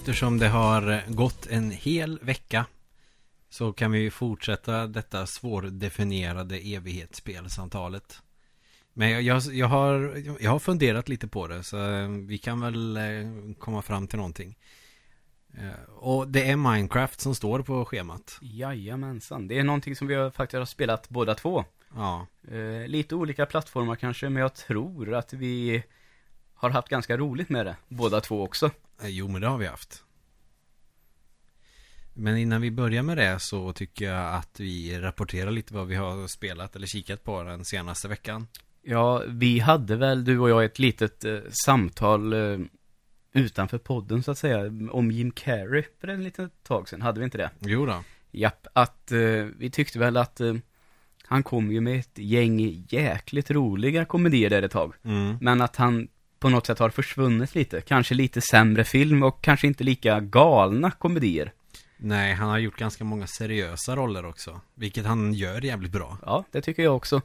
eftersom det har gått en hel vecka så kan vi fortsätta detta svårdefinierade evighetsspelsamtalet. Men jag, jag, jag, har, jag har funderat lite på det så vi kan väl eh, komma fram till någonting. Eh, och det är Minecraft som står på schemat. Jajamensan. Det är någonting som vi faktiskt har spelat båda två. Ja. Eh, lite olika plattformar kanske, men jag tror att vi har haft ganska roligt med det. Båda två också. Eh, Jo, men det har vi haft. Men innan vi börjar med det så tycker jag att vi rapporterar lite vad vi har spelat eller kikat på den senaste veckan. Ja, vi hade väl, du och jag, ett litet eh, samtal eh, utanför podden så att säga, om Jim Carrey för en liten tag sedan. Hade vi inte det? Jo då. Japp, att eh, vi tyckte väl att eh, han kom ju med ett gäng jäkligt roliga komedier där ett tag. Mm. Men att han på något sätt har försvunnit lite. Kanske lite sämre film och kanske inte lika galna komedier. Nej, han har gjort ganska många seriösa roller också. Vilket han gör jävligt bra. Ja, det tycker jag också.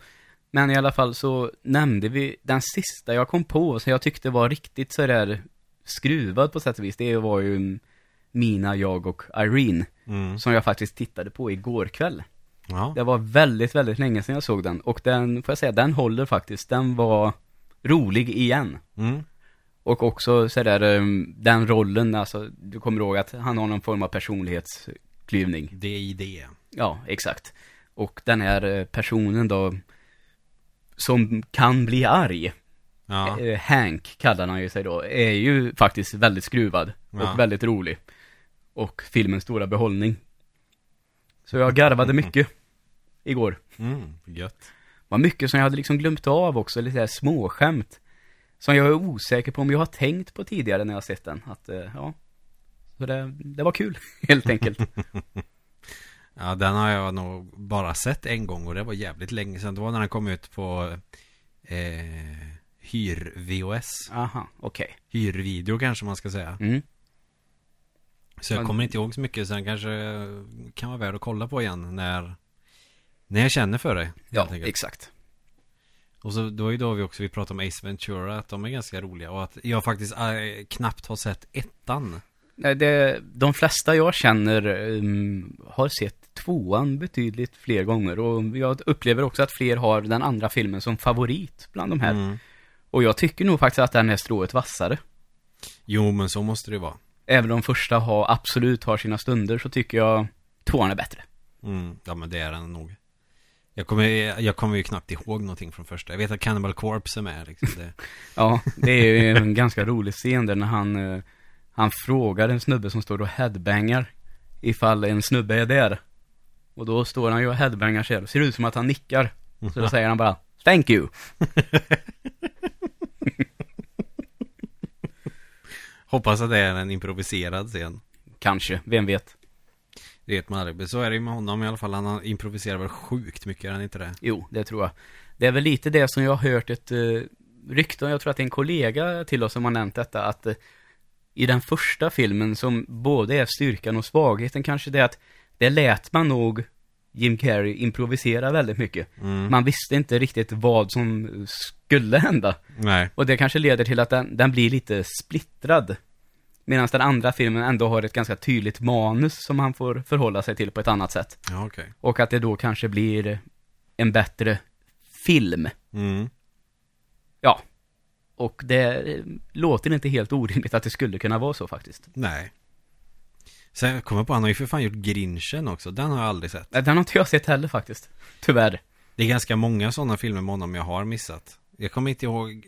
Men i alla fall så nämnde vi den sista jag kom på, så jag tyckte var riktigt sådär skruvad på sätt och vis. Det var ju Mina, jag och Irene. Mm. Som jag faktiskt tittade på igår kväll. Ja. Det var väldigt, väldigt länge sedan jag såg den. Och den, får jag säga, den håller faktiskt. Den var rolig igen. Mm. Och också sådär, um, den rollen, alltså, du kommer ihåg att han har någon form av personlighetsklyvning. Det är det. Ja, exakt. Och den här eh, personen då, som kan bli arg, Ja. eh, Hank kallar han ju sig då, är ju faktiskt väldigt skruvad Ja. och väldigt rolig. Och filmens stora behållning. Så jag garvade mycket igår. Mm. Gött. Var mycket som jag hade liksom glömt av också, lite såhär småskämt. Som jag är osäker på om jag har tänkt på tidigare när jag har sett den. Att, eh, ja. Så det, det var kul, helt enkelt. Ja, den har jag nog bara sett en gång och det var jävligt länge sedan. Det var när den kom ut på eh, hyr-VOS. Aha, okej. Hyrvideo kanske man ska säga. Mm. Så jag kommer inte ihåg så mycket. Så den kanske kan vara värd att kolla på igen när, när jag känner för det. Ja, enkelt. exakt. Och så då är då vi också vi pratar om Ace Ventura. Att de är ganska roliga. Och att jag faktiskt eh, knappt har sett ettan. Nej, det, de flesta jag känner um, har sett tvåan betydligt fler gånger. Och jag upplever också att fler har den andra filmen som favorit bland de här. Mm. Och jag tycker nog faktiskt att den är strået vassare. Jo, men så måste det vara. Även om första har, absolut har sina stunder så tycker jag tvåan är bättre. Mm. Ja, men det är den nog. Jag kommer, jag kommer ju knappt ihåg någonting från första. Jag vet att Cannibal Corpse är med liksom. Det. Ja, det är ju en ganska rolig scen där när han, eh, han frågar en snubbe som står och headbangar ifall en snubbe är där. Och då står han ju och headbangar själv. Ser ut som att han nickar. Så då säger han bara Thank you. Hoppas att det är en improviserad scen. Kanske, vem vet. Det vet man aldrig. Men så är det ju med honom i alla fall. Han improviserar väl sjukt mycket, är han inte det? Jo, det tror jag. Det är väl lite det som jag har hört ett uh, rykte om, jag tror att det är en kollega till oss som har nämnt detta, att eh, i den första filmen som både är styrkan och svagheten kanske det är att det lät man nog Jim Carrey improvisera väldigt mycket. Mm. Man visste inte riktigt vad som skulle hända. Nej. Och det kanske leder till att den, den blir lite splittrad. Medan den andra filmen ändå har ett ganska tydligt manus som han får förhålla sig till på ett annat sätt. Ja, okej. Och att det då kanske blir en bättre film. Mm. Ja. Och det eh, låter inte helt orimligt att det skulle kunna vara så faktiskt. Nej. Sen jag kommer på, han har ju för fan gjort Grinchen också. Den har jag aldrig sett. Nej, Den har inte jag sett heller faktiskt. Tyvärr. Det är ganska många sådana filmer med honom jag har missat. Jag kommer inte ihåg...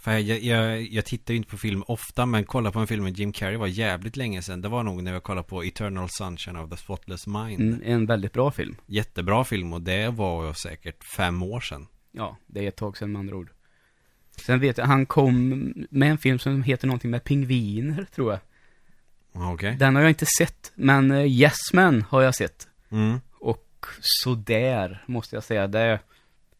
För jag, jag, jag tittar ju inte på film ofta, men kolla på en film med Jim Carrey var jävligt länge sedan. Det var nog när jag kollade på Eternal Sunshine of the Spotless Mind. En, en väldigt bra film. Jättebra film och det var säkert fem år sedan. Ja, det är ett tag sedan med andra ord. Sen vet jag, han kom med en film som heter någonting med pingviner, tror jag. Ja, Okej. Den har jag inte sett, men eh, Yes Man har jag sett. Mm. Och sådär, måste jag säga. Det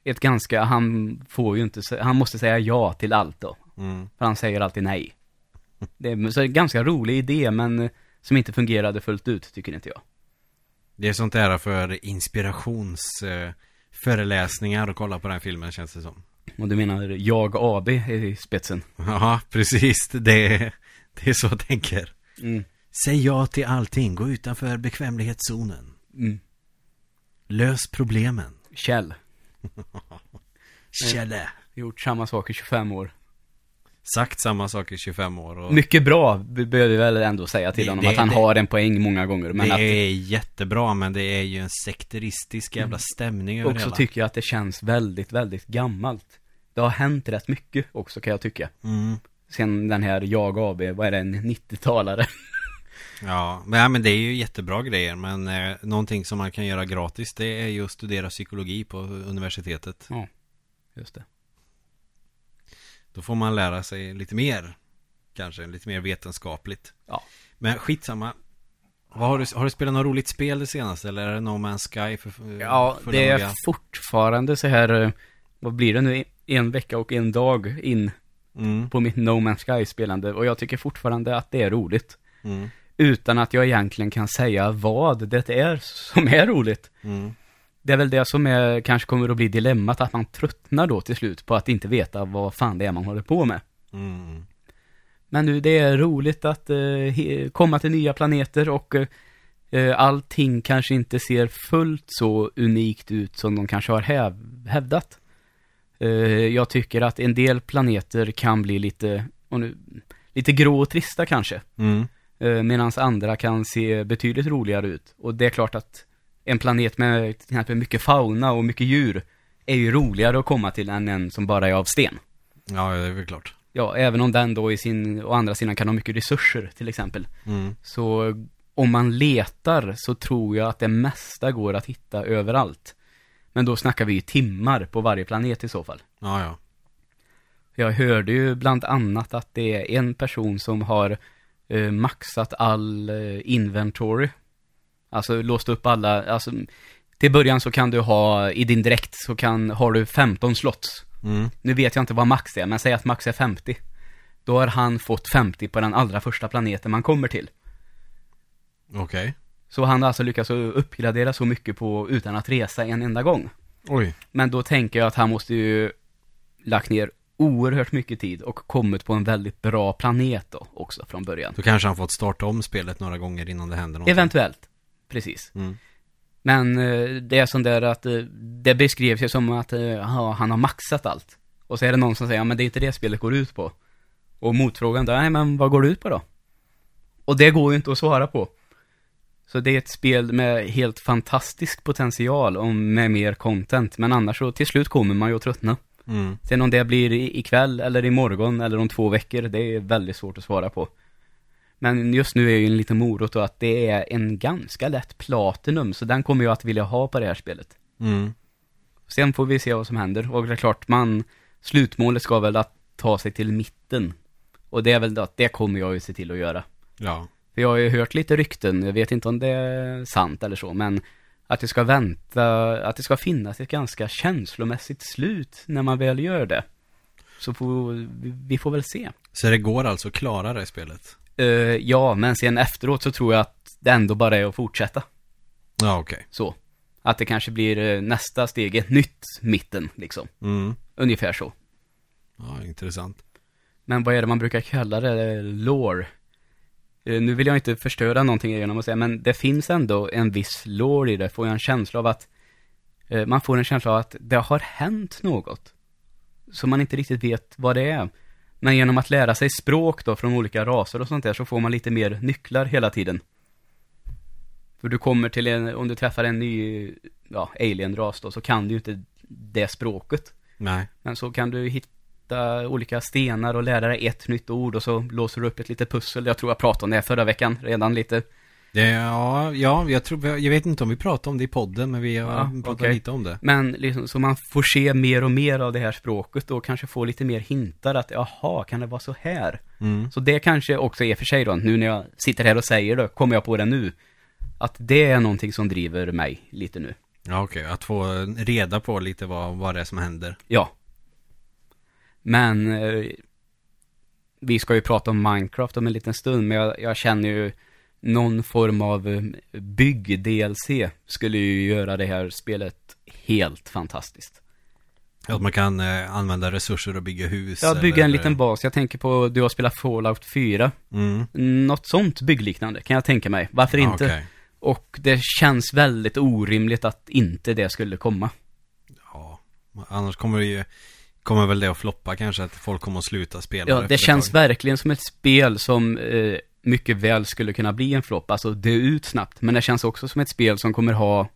ett ganska, han får ju inte, han måste säga ja till allt då. Mm. För han säger alltid nej. Det är så en ganska rolig idé, men eh, som inte fungerade fullt ut, tycker inte jag. Det är sånt där för inspirations... Eh, föreläsningar och kolla på den filmen känns det som. Och du menar jag AB i spetsen? Ja, precis. Det, det är så jag tänker. Mm. Säg ja till allting, gå utanför bekvämlighetszonen. Mm. Lös problemen. Kjell. Kjelle. Gjort samma sak i 25 år. Sagt samma sak i 25 år. Och Mycket bra, behöver vi väl ändå säga till Det- honom. det- att han det- har en poäng många gånger. Men det att är jättebra, men det är ju en sekteristisk jävla stämning över också hela. tycker jag att det känns väldigt, väldigt gammalt. Det har hänt rätt mycket också kan jag tycka. Mm. Sen den här Jag AB, vad är det, en 90-talare? Ja, men, ja, men det är ju jättebra grejer. Men eh, någonting som man kan göra gratis, det är ju att studera psykologi på universitetet. Just det. Då får man lära sig lite mer. Kanske lite mer vetenskapligt. Ja. Men skitsamma. Vad har, du, har du spelat något roligt spel det senaste? Eller är det No Man's Sky? För, för Ja, för det är nya? fortfarande så här, eh, vad blir det nu, en vecka och en dag in Mm, på mitt No Man's Sky-spelande. Och jag tycker fortfarande att det är roligt. mm, Utan att jag egentligen kan säga vad det är som är roligt. mm. Det är väl det som är, kanske kommer att bli dilemmat, att man tröttnar då till slut på att inte veta vad fan det är man håller på med. Mm. Men nu, det är roligt att eh, komma till nya planeter och eh, allting kanske inte ser fullt så unikt ut som de kanske har häv- hävdat. Eh, jag tycker att en del planeter kan bli lite, och nu, lite grå och trista kanske. Mm. Eh, Medan andra kan se betydligt roligare ut. Och det är klart att en planet med till exempel mycket fauna och mycket djur är ju roligare att komma till än en som bara är av sten. Ja, det är väl klart. Ja, även om den då i sin, å andra sidan kan ha mycket resurser till exempel. Mm. Så om man letar så tror jag att det mesta går att hitta överallt. Men då snackar vi ju timmar på varje planet i så fall. Ja, ja. Jag hörde ju bland annat att det är en person som har eh, maxat all eh, inventory. Alltså låst upp alla, alltså till början så kan du ha, i din dräkt så kan, har du 15 slots. Mm. Nu vet jag inte vad max är, men säg att max är 50. Då har han fått 50 på den allra första planeten man kommer till. Okej. Så han har alltså lyckats uppgradera så mycket på, utan att resa en enda gång. Oj. Men då tänker jag att han måste ju lagt ner oerhört mycket tid och kommit på en väldigt bra planet då också från början. Då kanske han fått starta om spelet några gånger innan det händer något. Eventuellt. Precis. Mm. Men eh, det är sånt där att eh, det beskrevs ju som att eh, ja, han har maxat allt. Och så är det någon som säger, ja men det är inte det spelet går ut på. Och motfrågan då, nej men vad går det ut på då? Och det går ju inte att svara på. Så det är ett spel med helt fantastisk potential och med mer content. Men annars så till slut kommer man ju att tröttna. Mm. Sen om det blir ikväll eller imorgon eller om två veckor, det är väldigt svårt att svara på. Men just nu är ju en liten morot då att det är en ganska lätt platinum, så den kommer jag att vilja ha på det här spelet. Mm. Sen får vi se vad som händer. Och det är klart, man, slutmålet ska väl att ta sig till mitten. Och det är väl att det kommer jag ju se till att göra. Ja. För jag har ju hört lite rykten, jag vet inte om det är sant eller så, men att det ska vänta, att det ska finnas ett ganska känslomässigt slut när man väl gör det. Så får, vi, vi får väl se. Så det går alltså att klara det spelet? Eh, ja, men sen efteråt så tror jag att det ändå bara är att fortsätta. Ja, okej. Så. Att det kanske blir eh, nästa steg, ett nytt mitten, liksom. Mm. Ungefär så. Ja, intressant. Men vad är det man brukar kalla det? Lore. Eh, Nu vill jag inte förstöra någonting genom att säga, men det finns ändå en viss lore i det. Får jag en känsla av att, eh, man får en känsla av att det har hänt något. Så man inte riktigt vet vad det är. Men genom att lära sig språk då från olika raser och sånt där så får man lite mer nycklar hela tiden. För du kommer till en, om du träffar en ny, ja, alien-ras då, så kan du ju inte det språket. Nej. Men så kan du hitta olika stenar och lära dig ett nytt ord och så låser du upp ett litet pussel. Jag tror jag pratade om det förra veckan redan lite. Ja, ja, jag tror, jag vet inte om vi pratade om det i podden, men vi har Ja, pratat okej. lite om det. Men liksom, så man får se mer och mer av det här språket och kanske få lite mer hintar att jaha, kan det vara så här? Mm. Så det kanske också är för sig då, nu när jag sitter här och säger det, kommer jag på det nu. Att det är någonting som driver mig lite nu. Ja, okej. Att få reda på lite vad, vad det är som händer. Ja. Men eh, vi ska ju prata om Minecraft om en liten stund, men jag, jag känner ju någon form av eh, bygg-DLC skulle ju göra det här spelet helt fantastiskt. Att man kan eh, använda resurser och bygga hus. Ja, bygga en eller- liten bas. Jag tänker på, du har spelat Fallout 4. Mm. Något sånt byggliknande kan jag tänka mig. Varför inte? Okej. Och det känns väldigt orimligt att inte det skulle komma. Ja, annars kommer det ju Kommer väl det att floppa kanske att folk kommer att sluta spela Ja, det känns verkligen som ett spel som eh, mycket väl skulle kunna bli en flopp, alltså dö ut snabbt. Men det känns också som ett spel som kommer ha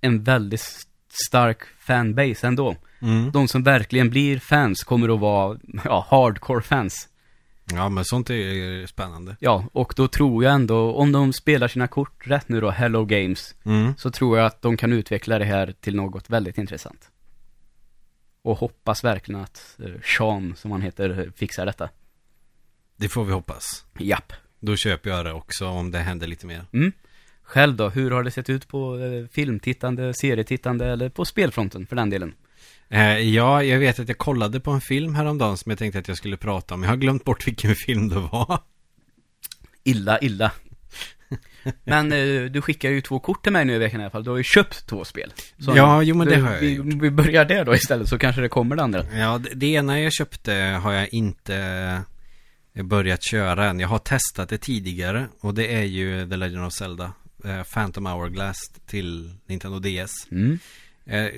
en väldigt stark fanbase ändå. mm. De som verkligen blir fans kommer att vara, ja, hardcore fans. Ja men sånt är spännande Ja, och då tror jag ändå, om de spelar sina kort rätt nu då, Hello Games, mm. så tror jag att de kan utveckla det här till något väldigt intressant. Och hoppas verkligen att eh, Sean, som han heter, fixar detta. Det får vi hoppas Japp. Då köper jag det också om det händer lite mer Mm. Själv då, hur har det sett ut på eh, filmtittande, serietittande eller på spelfronten för den delen? eh, Ja, jag vet att jag kollade på en film häromdagen som jag tänkte att jag skulle prata om Jag har glömt bort vilken film det var Illa, illa. Men eh, du skickar ju två kort till mig nu i veckan i alla fall. Du har ju köpt två spel. Så Ja, jo, men det har jag vi, gjort. vi börjar där då istället så kanske det kommer det andra. Ja, det, det ena jag köpte har jag inte eh, börjat köra än. Jag har testat det tidigare och det är ju The Legend of Zelda. eh, Phantom Hourglass till Nintendo DS. Mm.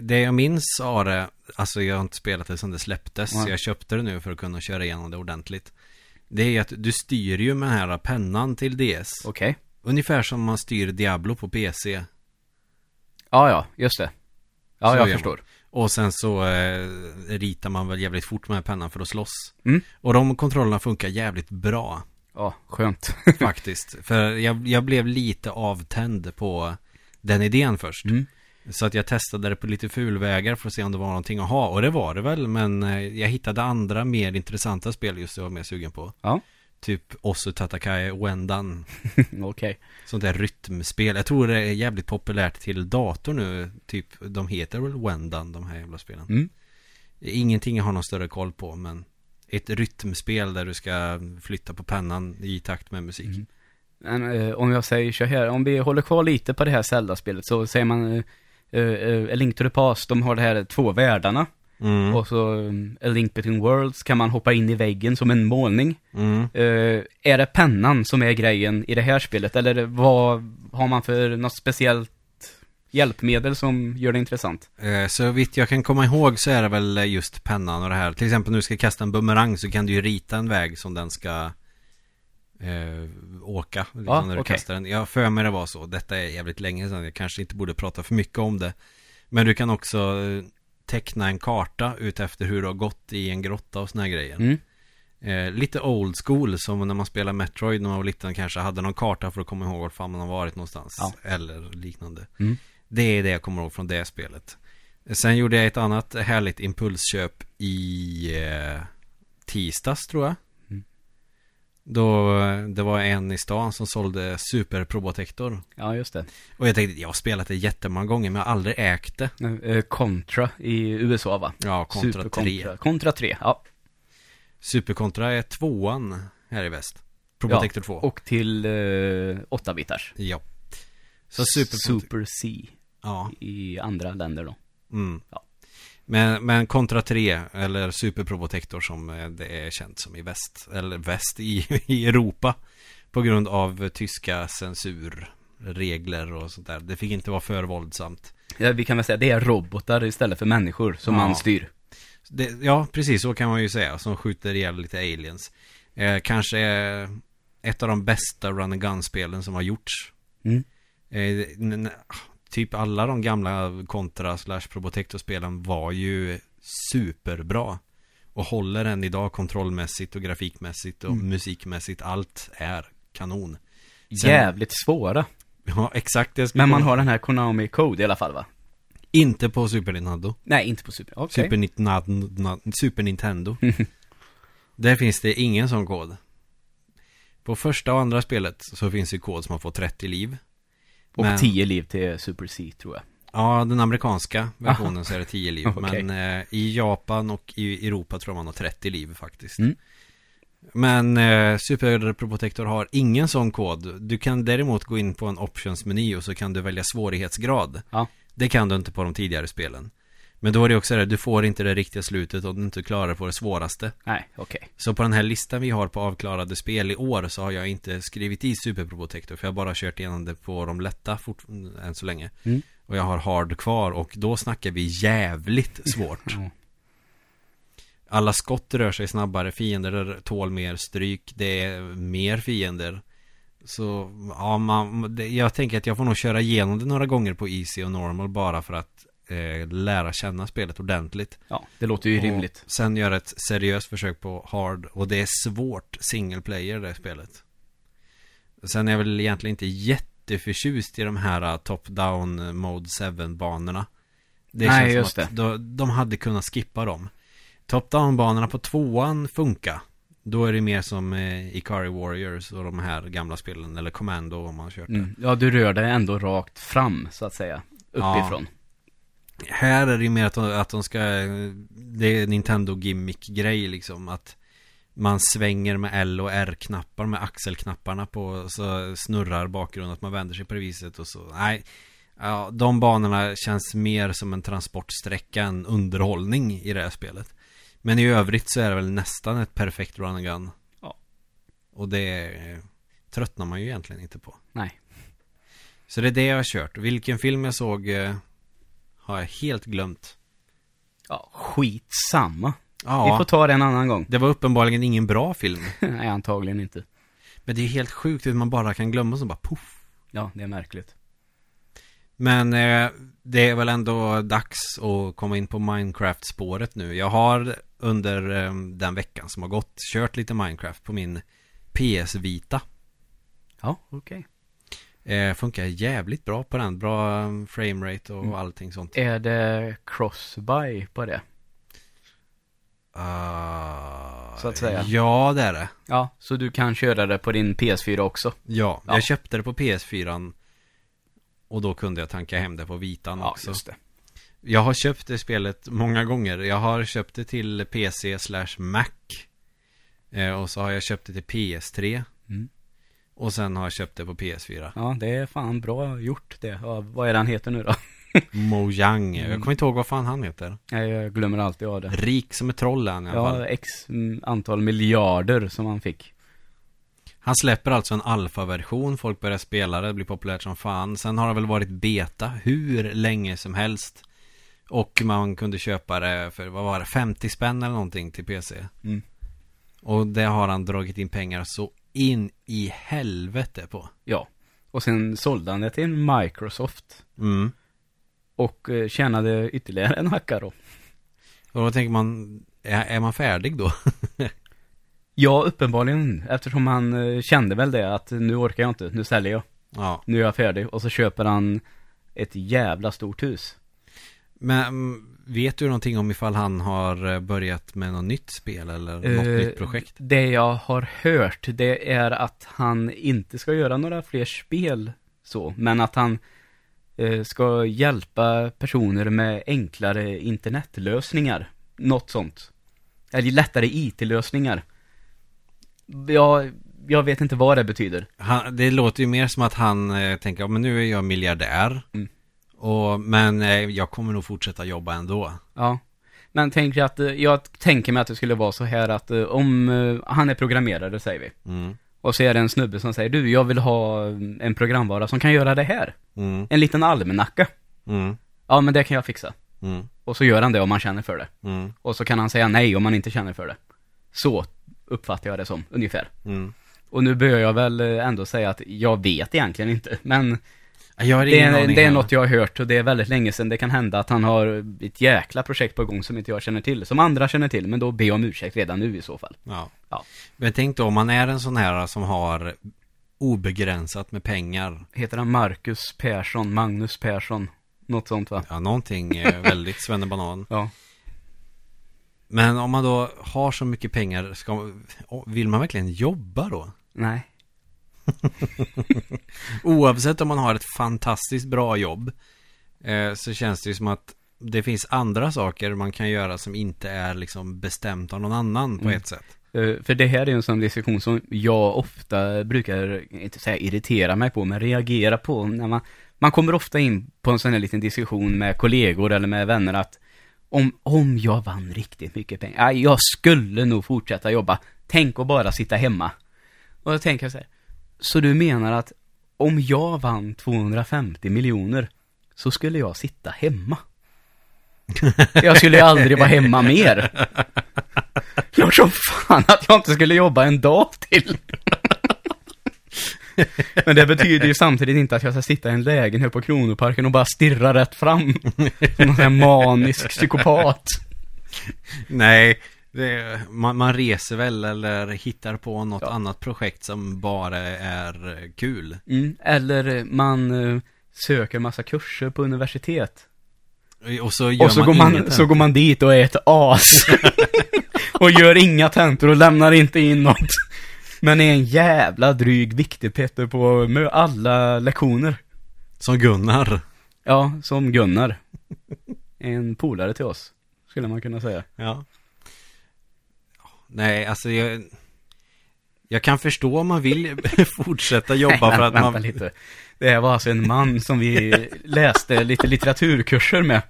Det jag minns av det, alltså jag har inte spelat det sedan det släpptes. Nej. Så jag köpte det nu för att kunna köra igenom det ordentligt. Det är att du styr ju med den här pennan till DS. Okej. Ungefär som man styr Diablo på PC. Ja, ja, just det. Ja, Så jag förstår. Och sen så eh, ritar man väl jävligt fort med pennan för att slåss. Mm. Och de kontrollerna funkar jävligt bra. Ja, skönt. faktiskt. För jag, jag blev lite avtänd på den idén först. Mm. Så att jag testade det på lite fulvägar för att se om det var någonting att ha. Och det var det väl, men eh, jag hittade andra mer intressanta spel just jag var mer sugen på. Ja. Typ Osu Tatakai Wendan. Okej. Sånt där rytmspel. Jag tror det är jävligt populärt till dator nu. Typ, de heter väl Wendan, de här jävla spelen. Mm. Ingenting jag har någon större koll på, men ett rytmspel där du ska flytta på pennan i takt med musik. Mm. Men eh, om jag säger så här, om vi håller kvar lite på det här Zelda-spelet så säger man eh, eh, A Link to the Past, de har det här två världarna. Mm. Och så um, A Link Between Worlds kan man hoppa in i väggen som en målning. Mm. Eh, är det pennan som är grejen i det här spelet? Eller vad har man för något speciellt hjälpmedel som gör det intressant? Eh, Så vitt jag kan komma ihåg så är det väl just pennan och det här. Till exempel när du ska kasta en bumerang så kan du ju rita en väg som den ska eh, åka. Liksom Ja, när du okej. kastar den. Jag för mig det var så. Detta är jävligt länge sedan. Jag kanske inte borde prata för mycket om det. Men du kan också eh, teckna en karta ut efter hur du har gått i en grotta och såna här grejer. Mm. Eh, lite old school som när man spelar Metroid när man var liten kanske hade någon karta för att komma ihåg var fan man har varit någonstans. Ja. Eller liknande. Mm. Det är det jag kommer ihåg från det spelet. Sen gjorde jag ett annat härligt impulsköp i eh, tisdags tror jag. Då det var en i stan som sålde Super Probotector. Ja, just det. Och jag tänkte, jag har spelat det jättemånga gånger men jag har aldrig ägt det. Eh, Contra i USA va? Ja, Super 3. Contra. Contra 3, ja. Superkontra är tvåan här i väst. Probotector 2. Och till eh, 8-bitars. Ja. Så Super, Super C Ja. i andra länder då. Mm. Ja. Men, men Contra 3, eller Super Probotector som eh, det är känt som i väst, eller väst i, i Europa. På grund av tyska censurregler och sånt där. Det fick inte vara för våldsamt. Ja, vi kan väl säga det är robotar istället för människor som Ja. man styr. Det, ja, precis så kan man ju säga. Som skjuter ihjäl lite aliens. Eh, kanske ett av de bästa run and gun-spelen som har gjorts. Mm. Eh, n- typ alla de gamla Contra slash Probotector-spelen var ju superbra. Och håller än idag kontrollmässigt och grafikmässigt och Mm. musikmässigt. Allt är kanon. Sen- Jävligt svåra. Ja, exakt. Men man komma- har den här Konami Code i alla fall va? Inte på Super Nintendo. Nej, inte på Super. Okej. Super, Nintendo, Super Nintendo. Där finns det ingen sån kod. På första och andra spelet så finns det kod som har fått 30 liv. Och Men- 10 liv till Super C tror jag. Ja, den amerikanska versionen så är det 10 liv. Okej. Men eh, i Japan och i Europa tror man har 30 liv faktiskt. Mm. Men eh, Super Probotector har ingen sån kod. Du kan däremot gå in på en options-meny och så kan du välja svårighetsgrad. Ja. Det kan du inte på de tidigare spelen. Men då är det också det, du får inte det riktiga slutet om du inte klarar på det svåraste. Nej, okej. Så på den här listan vi har på avklarade spel i år så har jag inte skrivit i Super Protector för jag har bara kört igenom det på de lätta fort, än så länge. Mm. Och jag har hard kvar och då snackar vi jävligt svårt. Alla skott rör sig snabbare, fiender tål mer stryk, det är mer fiender. Så ja, man, jag tänker att jag får nog köra igenom det några gånger på Easy och Normal bara för att eh, lära känna spelet ordentligt. ja, det låter ju Och rimligt. Sen göra ett seriöst försök på hard och det är svårt single player det spelet. Sen är jag väl egentligen inte jätteförtjust i de här uh, top-down uh, mode 7-banorna. Det Nej, känns just som att de, de hade kunnat skippa dem. Top-down-banorna på tvåan funkar. Då är det mer som eh, Ikari Warriors och de här gamla spelen, eller Commando om man kört det. Mm. Ja, du rör dig ändå rakt fram, så att säga. Ja. Här är det ju mer att de, att de ska Det är Nintendo gimmick-grej liksom Att Man svänger med L och R-knappar med axelknapparna på Så snurrar bakgrunden att man vänder sig på det viset och så. Nej. Ja, De banorna känns mer som en transportsträcka än underhållning i det här spelet. Men i övrigt så är det väl nästan ett perfekt run and gun. Ja. Och det tröttnar man ju egentligen inte på. Nej. Så det är det jag har kört. Vilken film jag såg eh, Har jag helt glömt Ja, skitsamma. Ja, Vi får ta det en annan gång. det var uppenbarligen ingen bra film. Nej, antagligen inte. Men det är helt sjukt att man bara kan glömma så bara poff. Ja, det är märkligt. Men eh, det är väl ändå dags att komma in på Minecraft-spåret nu. Jag har under eh, den veckan som har gått kört lite Minecraft på min PS Vita. Ja, okej. Eh, funkar jävligt bra på den. Bra eh, framerate och Mm. allting sånt. Är det cross-buy på det? Ah, Så att säga. Ja, det är det. Ja, så du kan köra det på din PS4 också? Ja, Ja. jag köpte det på PS4 och då kunde jag tanka hem det på Vitan Ja, också. just det. Jag har köpt det spelet många gånger. Jag har köpt det till PC slash Mac. Eh, och så har jag köpt det till PS3. Mm. Och sen har jag köpt det på PS4. Ja, det är fan bra gjort det. Ja, vad är det han heter nu då? Mojang. Jag Mm. kommer inte ihåg vad fan han heter. Nej, Jag glömmer alltid av det. Rik som ett troll i alla Ja, fall. x mm, antal miljarder som han fick. Han släpper alltså en alfa-version. Folk börjar spela det. Det blir populärt som fan. Sen har det väl varit beta hur länge som helst. Och man kunde köpa det för, vad var det, 50 spänn eller någonting till PC. Mm. Och det har han dragit in pengar så in i helvete på. Ja. Och sen sålde han det till Microsoft. Mm. Och eh, tjänade ytterligare en hacka då. Och då tänker man, är, är man färdig då? Ja, uppenbarligen. Eftersom han eh, kände väl det att nu orkar jag inte, nu säljer jag. ja. Nu är jag färdig. Och så köper han ett jävla stort hus. Men mm, vet du någonting om ifall han har eh, börjat med något nytt spel eller något Eh, nytt projekt? Det jag har hört, det är att han inte ska göra några fler spel så, men att han eh, ska hjälpa personer med enklare internetlösningar. Något sånt. Eller lättare IT-lösningar. Jag, jag vet inte vad det betyder. Han, det låter ju mer som att han eh, tänker, ja, men nu är jag miljardär. Mm. Och, men eh, jag kommer nog fortsätta jobba ändå. Ja. Men tänk dig att, eh, jag tänker mig att det skulle vara så här att eh, om han är programmerare säger vi. Mm. Och så är det en snubbe som säger, du jag vill ha eh, en programvara som kan göra det här. Mm. En liten almanacka. Mm. Ja men det kan jag fixa. Mm. Och så gör han det om man känner för det. Mm. Och så kan han säga nej om man inte känner för det. Så uppfattar jag det som, ungefär. Mm. Och nu bör jag väl ändå säga att jag vet egentligen inte. Men Jag har det ingen är, aning det är något jag har hört och det är väldigt länge sedan det kan hända att han har ett jäkla projekt på gång som inte jag känner till. Som andra känner till, men då jag om ursäkt redan nu i så fall. Ja. Ja. Men tänk då om man är en sån här som har obegränsat med pengar. Heter han Marcus Persson, Magnus Persson? Något sånt va? Ja, någonting eh, väldigt svennebanan. Ja. Men om man då har så mycket pengar, ska, vill man verkligen jobba då? Nej. Oavsett om man har ett fantastiskt bra jobb eh, Så känns det ju som att Det finns andra saker man kan göra som inte är liksom bestämt av någon annan på Mm. ett sätt Eh, För det här är en sån diskussion som jag ofta brukar, inte säga irritera mig på, men reagera på. När man, man kommer ofta in på en sån här liten diskussion med kollegor eller med vänner att om, om jag vann riktigt mycket pengar, ja, jag skulle nog fortsätta jobba. Tänk att bara sitta hemma. Och då tänker jag så här, så du menar att om jag vann 250 miljoner så skulle jag sitta hemma? Jag skulle ju aldrig vara hemma mer. Jag tror fan att jag inte skulle jobba en dag till. Men det betyder ju samtidigt inte att jag ska sitta i en lägenhet på Kronoparken och bara stirra rätt fram. Som här manisk psykopat. Nej, det, man, man reser väl eller hittar på något Ja. annat projekt som bara är kul. Mm. Eller man eh, söker massa kurser på universitet. Och så gör Och så man går, man, så går man dit och är ett as. och gör inga tentor och lämnar inte in något. Men är en jävla dryg viktig Petter på alla lektioner. Som Gunnar. Ja, som Gunnar. En polare till oss, skulle man kunna säga. Ja. Nej, alltså jag... Jag kan förstå om man vill fortsätta jobba Nej, för att vänta man... lite. Det var alltså en man som vi läste lite litteraturkurser med.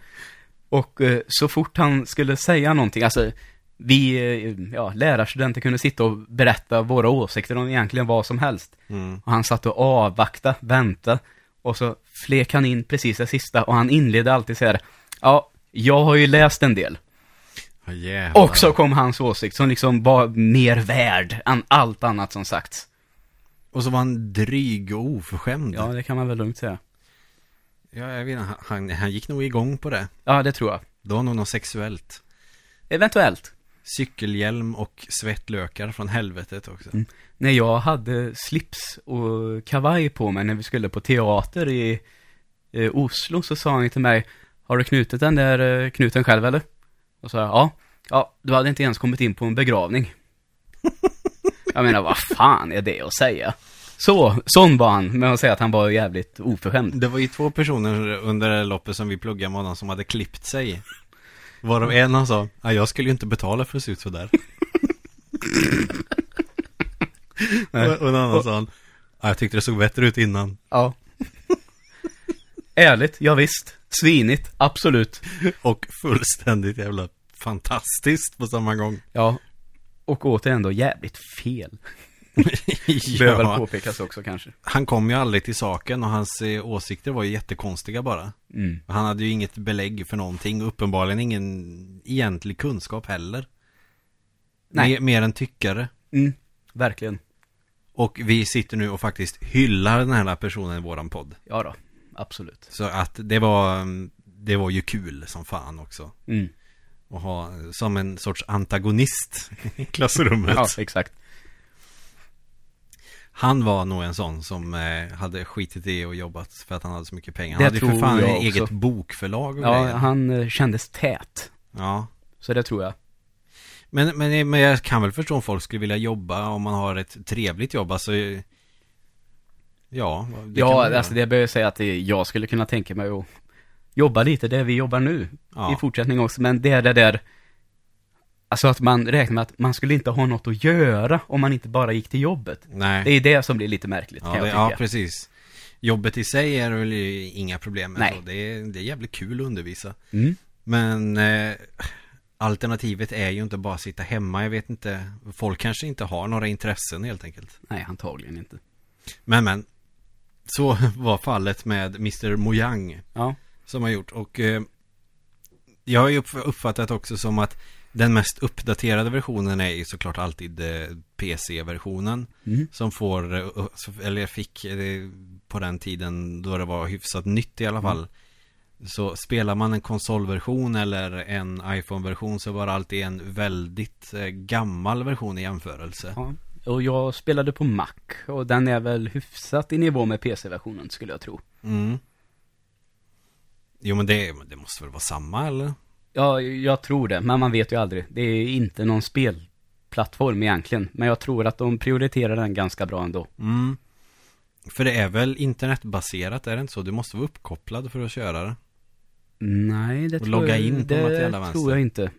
Och eh, så fort han skulle säga någonting, alltså vi, eh, ja, lärarstudenter kunde sitta och berätta våra åsikter om egentligen vad som helst. Mm. Och han satt och avvakta, vänta. Och så flek han in precis det sista och han inledde alltid så här. Ja, jag har ju läst en del. Jävlar. Och så kom hans åsikt som liksom var mer värd än allt annat som sagts. Och så var han dryg och oförskämd. Ja, det kan man väl lugnt säga. Ja, jag vet inte, han, han gick nog igång på det. Ja, det tror jag. Det var nog något sexuellt. Eventuellt. Cykelhjälm och svettlökar från helvetet också. Mm. När jag hade slips och kavaj på mig när vi skulle på teater i eh, Oslo så sa han till mig Har du knutit den där eh, knuten själv eller? Och så jag ja. Ja, du hade inte ens kommit in på en begravning. jag menar, vad fan är det att säga? Så, sån var han med att säga att han var jävligt oförskämd. Det var ju två personer under loppet som vi pluggade med honom som hade klippt sig. Varav en han sa, "Ja, jag skulle ju inte betala för att se ut sådär. Nej. och, och en annan sa han, "Ja, jag tyckte det såg bättre ut innan. Ja. Ärligt, ja visst. Svinigt, absolut. Och fullständigt jävla fantastiskt på samma gång. Ja. Och återigen då jävligt fel. Behöver väl ja, påpekas också kanske. han kom ju aldrig till saken och hans eh, åsikter var ju jättekonstiga bara. Mm. Han hade ju inget belägg för någonting och uppenbarligen ingen egentlig kunskap heller. Nej. Mer, mer än tyckare. Mm. Verkligen. Och vi sitter nu och faktiskt hyllar den här personen i våran podd. Ja då, absolut. Så att det var, det var ju kul som fan också. Mm. Att ha som en sorts antagonist i klassrummet. Ja, exakt. Han var nog en sån som eh, hade skitit i och jobbat för att han hade så mycket pengar. Han Det hade ju för fan jag också. eget bokförlag och Ja, grejer. han eh, kändes tät. Ja. Så det tror jag. Men, men, men jag kan väl förstå om folk skulle vilja jobba om man har ett trevligt jobb. Alltså, ja. det kan ja, göra. alltså det behöver jag säga att jag skulle kunna tänka mig att jobba lite där vi jobbar nu. Ja. I fortsättning också, men det är det där Alltså att man räknar med att man skulle inte ha något att göra om man inte bara gick till jobbet. Nej. Det är det som blir lite märkligt ja, kan jag det, tycka. ja, precis. Jobbet i sig är väl ju inga problem med. Nej. Så det, är, det är jävligt kul att undervisa. Mm. Men eh, alternativet är ju inte bara att sitta hemma. Jag vet inte. Folk kanske inte har några intressen helt enkelt. Nej, antagligen inte. Men men. Så var fallet med Mr. Mojang. Ja. Som har gjort. Och eh, jag har ju upp- uppfattat också som att den mest uppdaterade versionen är ju såklart alltid eh, PC-versionen. Mm. Som får, eh, eller fick eh, på den tiden då det var hyfsat nytt i alla fall. Så spelar man en konsolversion eller en iPhone-version så var det alltid en väldigt gammal version i jämförelse. ja. Och jag spelade på Mac och den är väl hyfsat i nivå med PC-versionen skulle jag tro. Mm. Jo men det, det måste väl vara samma eller? Ja, jag tror det, men man vet ju aldrig. Det är inte någon spelplattform egentligen, men jag tror att de prioriterar den ganska bra ändå. Mm. För det är väl internetbaserat, är det inte så? Du måste vara uppkopplad för att köra det. Nej, det Och tror logga jag, in på det något jävla vänster. tror jag inte.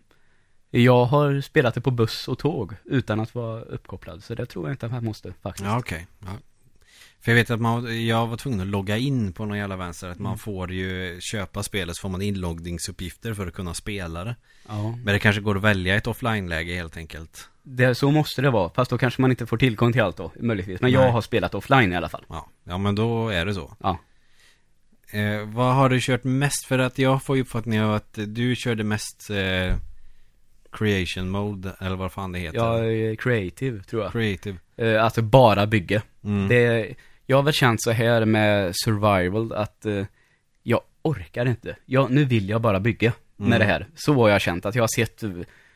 Jag har spelat det på buss och tåg utan att vara uppkopplad, så det tror jag inte att man måste faktiskt. Ja, okej. Ja. För jag vet att man, jag var tvungen att logga in på någon jävla vänster. Att man Mm. får ju köpa spelet så får man inloggningsuppgifter för att kunna spela det. Ja. Men det kanske går att välja ett offline-läge helt enkelt. Det, så måste det vara, fast då kanske man inte får tillgång till allt då, möjligtvis. Men jag Nej. har spelat offline i alla fall. Ja, ja men då är det så. Ja. Eh, vad har du kört mest? För att jag får ju uppfattningen av att du körde mest eh, Creation Mode, eller vad fan det heter. Jag är creative, tror jag. Creative. Eh, alltså bara bygge. Mm. Det, jag har väl känt så här med survival att eh, jag orkar inte. Jag, nu vill jag bara bygga Mm. med det här. Så har jag känt att jag har sett eh,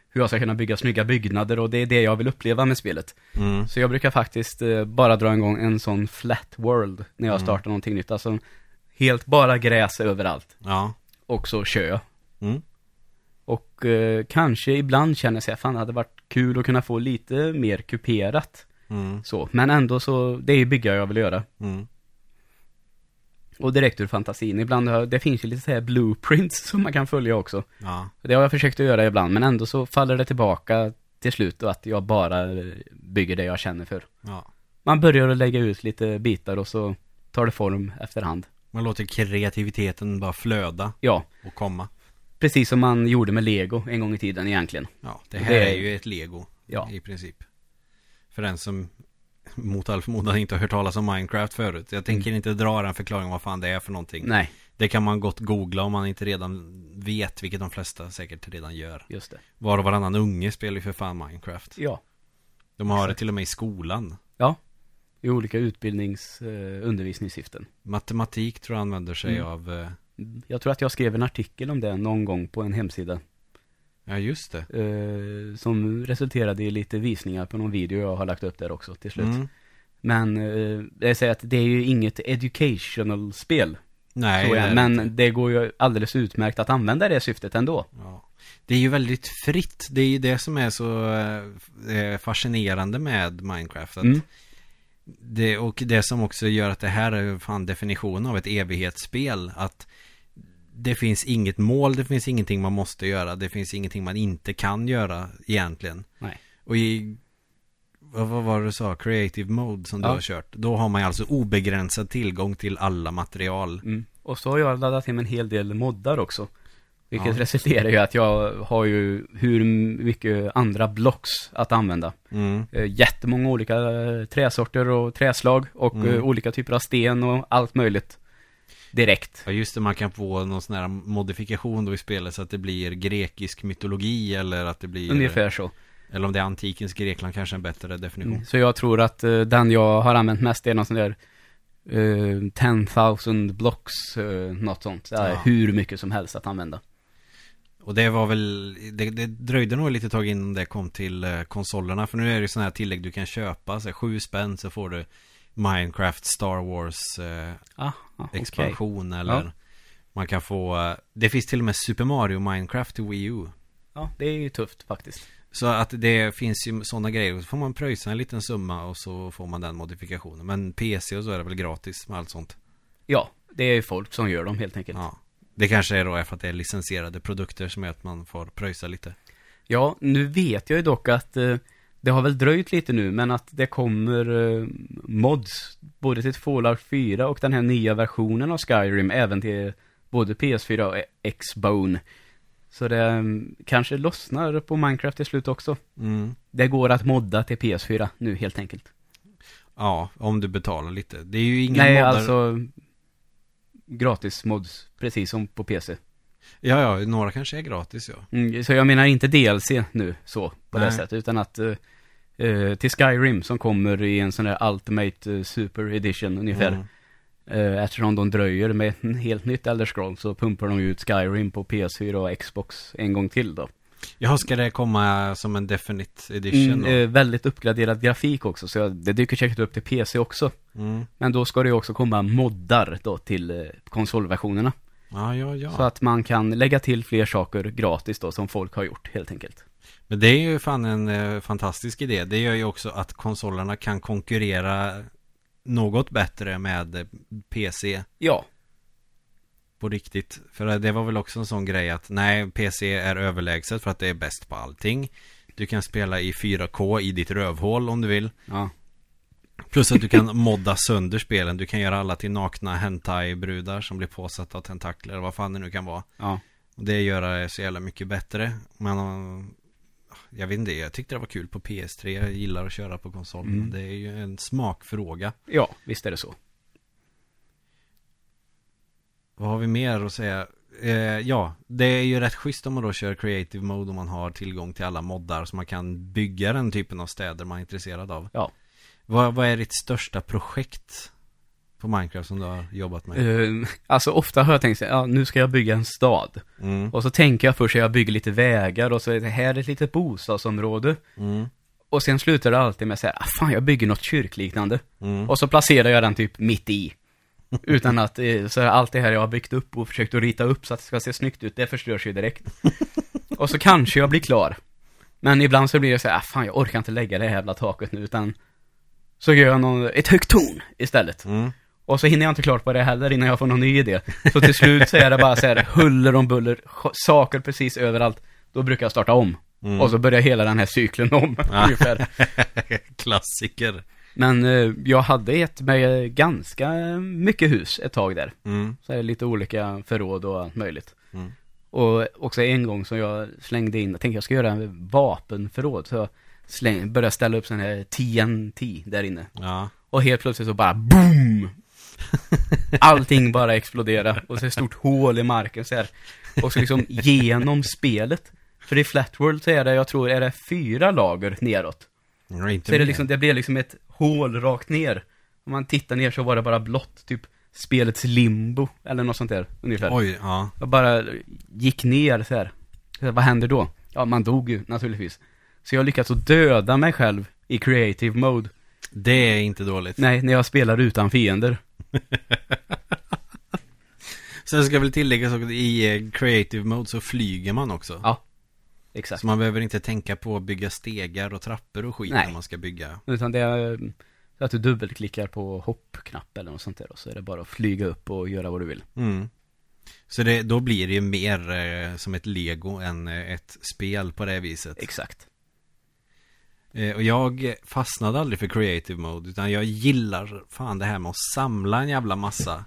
hur jag ska kunna bygga snygga byggnader och det är det jag vill uppleva med spelet. Mm. Så jag brukar faktiskt eh, bara dra igång en sån flat world när jag Mm. startar någonting nytt. Alltså helt bara gräs överallt. Ja. Och så kör jag. Och eh, kanske ibland känner jag fan det hade varit kul att kunna få lite mer kuperat. Mm. Så, men ändå så, det är ju bygga jag vill göra. Mm. Och direkt ur fantasin. Ibland har, det finns ju lite så här blueprints som man kan följa också. Ja. Det har jag försökt att göra ibland, men ändå så faller det tillbaka till slut och att jag bara eh, bygger det jag känner för. ja. Man börjar att lägga ut lite bitar och så tar det form efterhand. Man låter kreativiteten bara flöda Ja, och komma. Precis som man gjorde med Lego en gång i tiden egentligen. Ja, det här Det- är ju ett lego. Ja. I princip. För den som mot all förmodan inte har hört talas om Minecraft förut. Jag tänker inte dra den förklaringen vad fan det är för någonting. Nej, Det kan man gott googla om man inte redan vet, vilket de flesta säkert redan gör. just det. Var och varannan unge spelar ju för fan Minecraft. Ja. De har det Exakt. till och med i skolan. I olika utbildnings, eh, undervisningssyften. Matematik tror jag använder sig Mm. av, eh, Jag tror att jag skrev en artikel om det någon gång på en hemsida. ja just det. Eh, som resulterade i lite visningar på någon video jag har lagt upp där också till slut. Mm. Men eh, jag säger att det är ju inget educational spel. Nej, så det men inte. det går ju alldeles utmärkt att använda det syftet ändå. Ja. Det är ju väldigt fritt. Det är ju det som är så eh, fascinerande med Minecraft. Mm. det, och det som också gör att det här är fan definitionen av ett evighetsspel. Att det finns inget mål, det finns ingenting man måste göra, det finns ingenting man inte kan göra egentligen. Nej. Och i, vad, vad var det du sa, creative mode som du Ja. har kört. Då har man ju alltså obegränsad tillgång till alla material. Mm. Och så har jag laddat hem en hel del moddar också. Vilket Ja. resulterar i att jag har ju hur mycket andra blocks att använda. Mm. Eh, Jättemånga olika eh, träsorter och träslag och Mm. eh, olika typer av sten och allt möjligt. Direkt. Ja just det, man kan få någon sån här modifikation då i spelet så att det blir grekisk mytologi eller att det blir Ungefär så. Eller om det är antikens Grekland kanske en bättre definition. Mm. Så jag tror att eh, den jag har använt mest är någon sån där uh, 10,000 blocks, uh, något sånt. Ja. hur mycket som helst att använda. Och det var väl, det, det dröjde nog lite tag innan det kom till eh, konsolerna. För nu är det ju sådana här tillägg du kan köpa. Så här, sju spänn så får du Minecraft Star Wars eh, Ah, expansion eller Ja. man kan få, det finns till och med Super Mario Minecraft till Wii U. Ja, det är ju tufft faktiskt. Så att det finns ju sådana grejer. Så får man pröjsa en liten summa och så får man den modifikationen. Men PC och så är det väl gratis med allt sånt. Ja, det är ju folk som gör dem helt enkelt. Ja. Det kanske är då är för att det är licensierade produkter som gör att man får pröjsa lite. Ja, nu vet jag ju dock att eh, det har väl dröjt lite nu, men att det kommer eh, mods både till Fallout 4 och den här nya versionen av Skyrim, även till både PS4 och Xbone. Så det mm, kanske lossnar på Minecraft till slut också. Mm. Det går att modda till PS4 nu helt enkelt. Ja, om du betalar lite. Det är ju inga Nej, moddar. alltså gratis mods, precis som på PC. Ja, ja, några kanske är gratis ja. Mm, så jag menar inte DLC nu, så, på det Nej. sättet, utan att eh, till Skyrim som kommer i en sån där Ultimate eh, Super Edition ungefär. Mm. Eh, eftersom de dröjer med en helt nytt Elder Scrolls så pumpar de ut Skyrim på PS4 och Xbox en gång till då. Jaha, ska det komma som en Definite Edition Mm, eh, väldigt uppgraderad grafik också, så det dyker säkert upp till PC också. Mm. Men då ska det också komma moddar då till eh, konsolversionerna. Ja, ja, ja. Så att man kan lägga till fler saker gratis då, som folk har gjort helt enkelt. Men det är ju fan en eh, fantastisk idé. Det gör ju också att konsolerna kan konkurrera något bättre med eh, PC Ja, på riktigt. För det var väl också en sån grej att nej, PC är överlägset för att det är bäst på allting. Du kan spela i 4K i ditt rövhål om du vill. ja. Plus att du kan modda sönder spelen. Du kan göra alla till nakna hentai-brudar som blir påsatta av tentakler. Vad fan det nu kan vara. Ja. Och det gör det så jävla mycket bättre. Men jag vet inte, jag tyckte det var kul på PS3. Jag gillar att köra på konsol. Mm. Men det är ju en smakfråga. Ja, visst är det så. Vad har vi mer att säga? Eh, ja, det är ju rätt schysst om man då kör creative mode om man har tillgång till alla moddar så man kan bygga den typen av städer man är intresserad av. Ja. Vad, vad är ditt största projekt på Minecraft som du har jobbat med? Uh, alltså ofta har jag tänkt så ja nu ska jag bygga en stad. Mm, Och så tänker jag först att jag bygger lite vägar och så är det här ett litet bostadsområde. mm, Och sen slutar det alltid med så här, ah, fan jag bygger något kyrkliknande. mm. Och så placerar jag den typ mitt i. Utan att, eh, så här, allt det här jag har byggt upp och försökt att rita upp så att det ska se snyggt ut, det förstörs ju direkt. Och så kanske jag blir klar. Men ibland så blir det så här, ah, fan jag orkar inte lägga det här jävla taket nu, utan så gör jag någon, ett högt torn istället. Mm. Och så hinner jag inte klart på det heller innan jag får någon ny idé. Så till slut så är det bara så här huller om buller, saker precis överallt. Då brukar jag starta om. Mm. Och så börjar hela den här cykeln om, Ja. ungefär. Klassiker. Men eh, jag hade gett mig ganska mycket hus ett tag där. Mm. Så är det lite olika förråd och allt möjligt. Mm. Och också en gång som jag slängde in, jag tänkte jag ska göra en vapenförråd. Så jag släng, började ställa upp sån här TNT där inne. Ja. Och helt plötsligt så bara BOOM! Allting bara exploderade och så ett stort hål i marken så här. Och så liksom genom spelet. För i Flatworld så är det, jag tror, är det fyra lager neråt. Ja, inte Så är det liksom, det blir liksom ett hål rakt ner. Om man tittar ner så var det bara blått, typ spelets limbo, eller något sånt där, ungefär. Oj, ja. Jag bara gick ner så här. Så Vad händer då? Ja, man dog ju naturligtvis. Så jag lyckats att döda mig själv i creative mode. Det är inte dåligt. Nej, när jag spelar utan fiender. Sen ska väl tilläggas att i eh, creative mode så flyger man också. Ja, exakt. Så man behöver inte tänka på att bygga stegar och trappor och skit Nej. när man ska bygga. Utan det är så att du dubbelklickar på hoppknapp eller något sånt där och så är det bara att flyga upp och göra vad du vill. Mm. Så det, då blir det ju mer eh, som ett lego än eh, ett spel på det viset. Exakt. Eh, och jag fastnade aldrig för creative mode utan jag gillar fan det här med att samla en jävla massa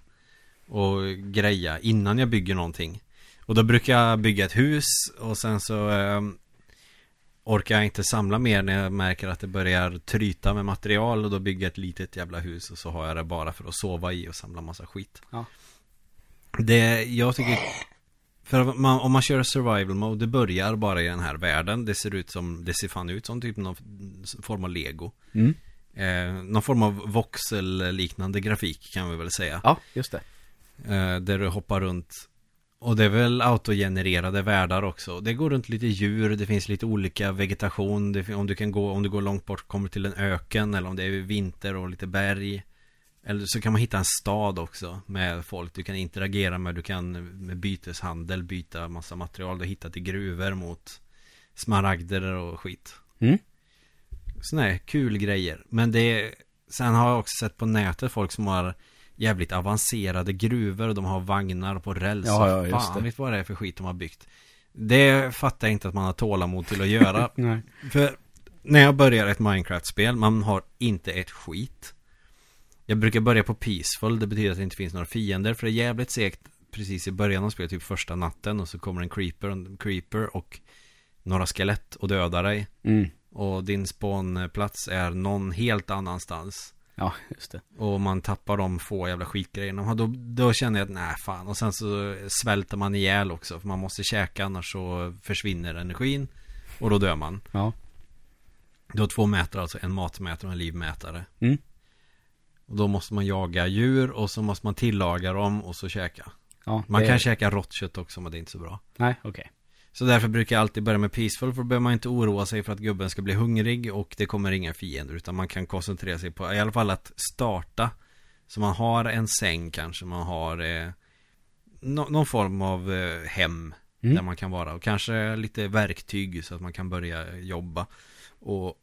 och greja innan jag bygger någonting. Och då brukar jag bygga ett hus och sen så eh, orkar jag inte samla mer när jag märker att det börjar tryta med material och då bygger jag ett litet jävla hus och så har jag det bara för att sova i och samla massa skit. Ja. Det, jag tycker för man, om man kör survival mode, det börjar bara i den här världen. Det ser ut som, det ser fan ut som typ någon form av lego. Mm. Eh, någon form av voxel-liknande grafik kan vi väl säga. Ja, just det. Eh, där du hoppar runt. Och det är väl autogenererade världar också. Det går runt lite djur, det finns lite olika vegetation. Det, om du kan gå, om du går långt bort kommer till en öken eller om det är vinter och lite berg. Eller så kan man hitta en stad också med folk du kan interagera med. Du kan med byteshandel byta massa material du har hittat i gruvor mot smaragder och skit. Mm. Sådana här kul grejer. Men det är, sen har jag också sett på nätet folk som har jävligt avancerade gruvor och de har vagnar på räls. Ja, ja, just fan det. vet vad det är för skit de har byggt. Det fattar jag inte att man har tålamod till att göra. Nej. För när jag börjar ett Minecraft-spel, man har inte ett skit. Jag brukar börja på Peaceful, det betyder att det inte finns några fiender. För det är jävligt segt precis i början av spelet, typ första natten. Och så kommer en creeper, en creeper och några skelett och dödar dig. Mm. Och din spawnplats är någon helt annanstans. Ja, just det. Och man tappar de få jävla skitgrejerna. Och Då, då känner jag att nej fan. Och sen så svälter man ihjäl också. För man måste käka annars så försvinner energin. Och då dör man. Ja. Du har två mätare, alltså en matmätare och en livmätare. Mm. Och då måste man jaga djur och så måste man tillaga dem och så käka. Ja, Man det- kan käka rått kött också men det är inte så bra. Nej, okej. Så därför brukar jag alltid börja med peaceful för då behöver man inte oroa sig för att gubben ska bli hungrig och det kommer inga fiender utan man kan koncentrera sig på i alla fall att starta. Så man har en säng kanske, man har eh, nå- någon form av eh, hem Mm. där man kan vara och kanske lite verktyg så att man kan börja jobba och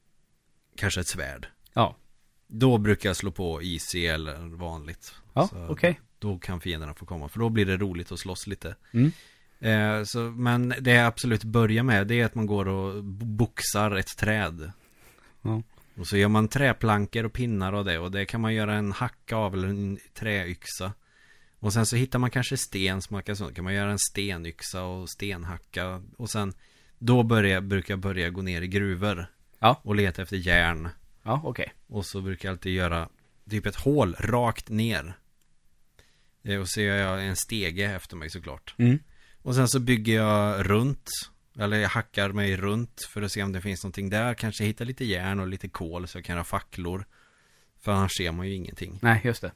kanske ett svärd. Ja. Då brukar jag slå på easy eller vanligt. Ja, okej. Då kan fienderna få komma för då blir det roligt att slåss lite. Mm. Eh, så, men det jag absolut börjar med det är att man går och bo- boxar ett träd. Ja. Och så gör man träplankor och pinnar och det. Och det kan man göra en hacka av eller en träyxa. Och sen så hittar man kanske sten som man kan, så kan man göra en stenyxa och stenhacka. Och sen då börjar, brukar jag börja gå ner i gruvor. Ja. Och leta efter järn. Ja, okej. Och så brukar jag alltid göra typ ett hål rakt ner. Eh, Och så gör jag en stege efter mig såklart. Mm. Och sen så bygger jag runt. Eller jag hackar mig runt för att se om det finns någonting där. Kanske hitta lite järn och lite kol så jag kan ha facklor. För annars ser man ju ingenting. Nej, just det.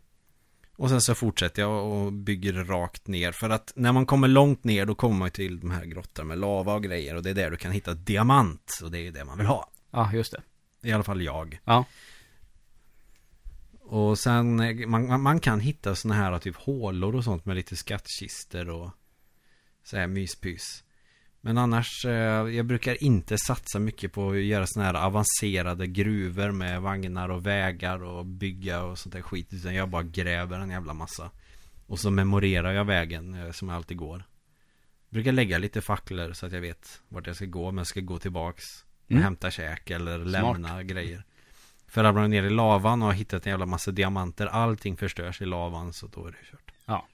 Och sen så fortsätter jag och bygger rakt ner. För att när man kommer långt ner då kommer man till de här grottorna med lava och grejer. Och det är där du kan hitta diamant. Och det är det man vill ha. Ja, just det. I alla fall jag. Ja. Och sen, man, man- kan hitta såna här typ hålor och sånt med lite skattkister och så här myspys. Men annars, eh, jag brukar inte satsa mycket på att göra såna här avancerade gruvor med vagnar och vägar och bygga och sånt där skit. Utan jag bara gräver en jävla massa. Och så memorerar jag vägen eh, som alltid går. Brukar lägga lite facklor så att jag vet vart jag ska gå. Om jag ska gå tillbaks Mm. hämta käk eller lämna grejer. För ramlar man ner i lavan och har hittat en jävla massa diamanter. Allting förstörs i lavan så då är det kört. Ja.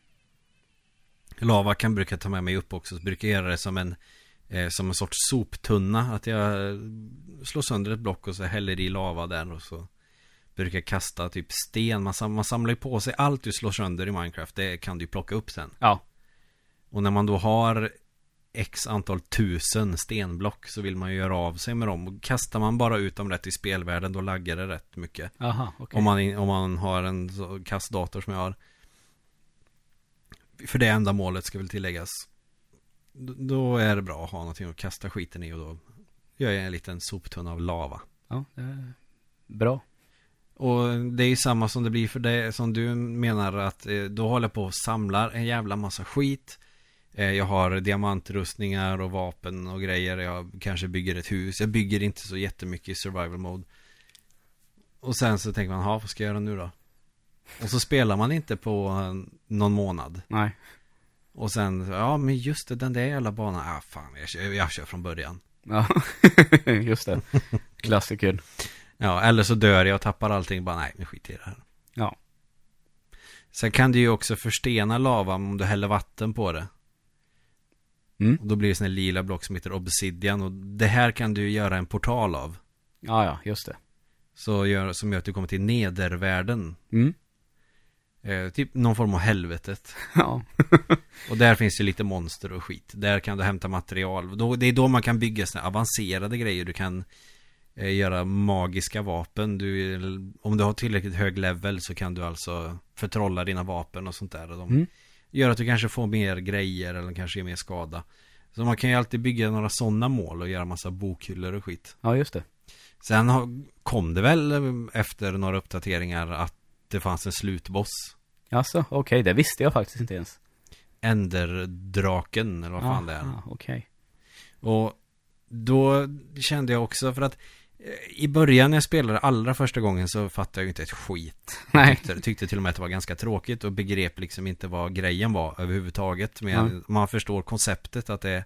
Lava kan brukar ta med mig upp också. Så brukar jag göra det som en eh, Som en sorts soptunna. Att jag eh, slår sönder ett block och så häller i lava där och så Brukar kasta typ sten. Man, sam- man samlar ju på sig allt du slår sönder i Minecraft. Det kan du plocka upp sen. Ja. Och när man då har X antal tusen stenblock så vill man ju göra av sig med dem. Och kastar man bara ut dem rätt i spelvärlden då laggar det rätt mycket. Aha, okej. Om, man, om man har en så kastdator som jag har. För det enda målet ska väl tilläggas. Då är det bra att ha någonting att kasta skiten i och då gör jag en liten soptunna av lava. Ja, det är bra. Och det är ju samma som det blir för det som du menar att eh, då håller jag på och samlar en jävla massa skit. Eh, Jag har diamantrustningar och vapen och grejer. Jag kanske bygger ett hus. Jag bygger inte så jättemycket i survival mode. Och sen så tänker man, ha vad ska jag göra nu då? Och så spelar man inte på eh, någon månad. Nej. Och sen, ja men just det, den där jävla banan. Ah fan, jag kör, jag kör från början. Ja, just det. Klassiker. Ja, eller så dör jag och tappar allting. Bara nej, nu skiter i det här. Ja. Sen kan du ju också förstena lava om du häller vatten på det. Mm. Och då blir det här lila block som heter obsidian. Och det här kan du göra en portal av. Ja, ja, just det. Så gör, som gör att du kommer till nedervärlden. Mm. Eh, typ någon form av helvetet. Ja. Och där finns det lite monster och skit. Där kan du hämta material. Då, det är då man kan bygga såna avancerade grejer. Du kan eh, göra magiska vapen. Du, om du har tillräckligt hög level så kan du alltså förtrolla dina vapen och sånt där. Och de Mm. Gör att du kanske får mer grejer eller kanske ger mer skada. Så man kan ju alltid bygga några sådana mål och göra massa bokhyllor och skit. Ja, just det. Sen kom det väl efter några uppdateringar att det fanns en slutboss. Alltså, okej, det visste jag faktiskt inte ens. Enderdraken eller vad fan det är. Ah, okej. Och då kände jag också för att i början när jag spelade allra första gången så fattade jag ju inte ett skit. Nej. Tyckte, tyckte till och med att det var ganska tråkigt och begrep liksom inte vad grejen var överhuvudtaget. Men Ja. man förstår konceptet att det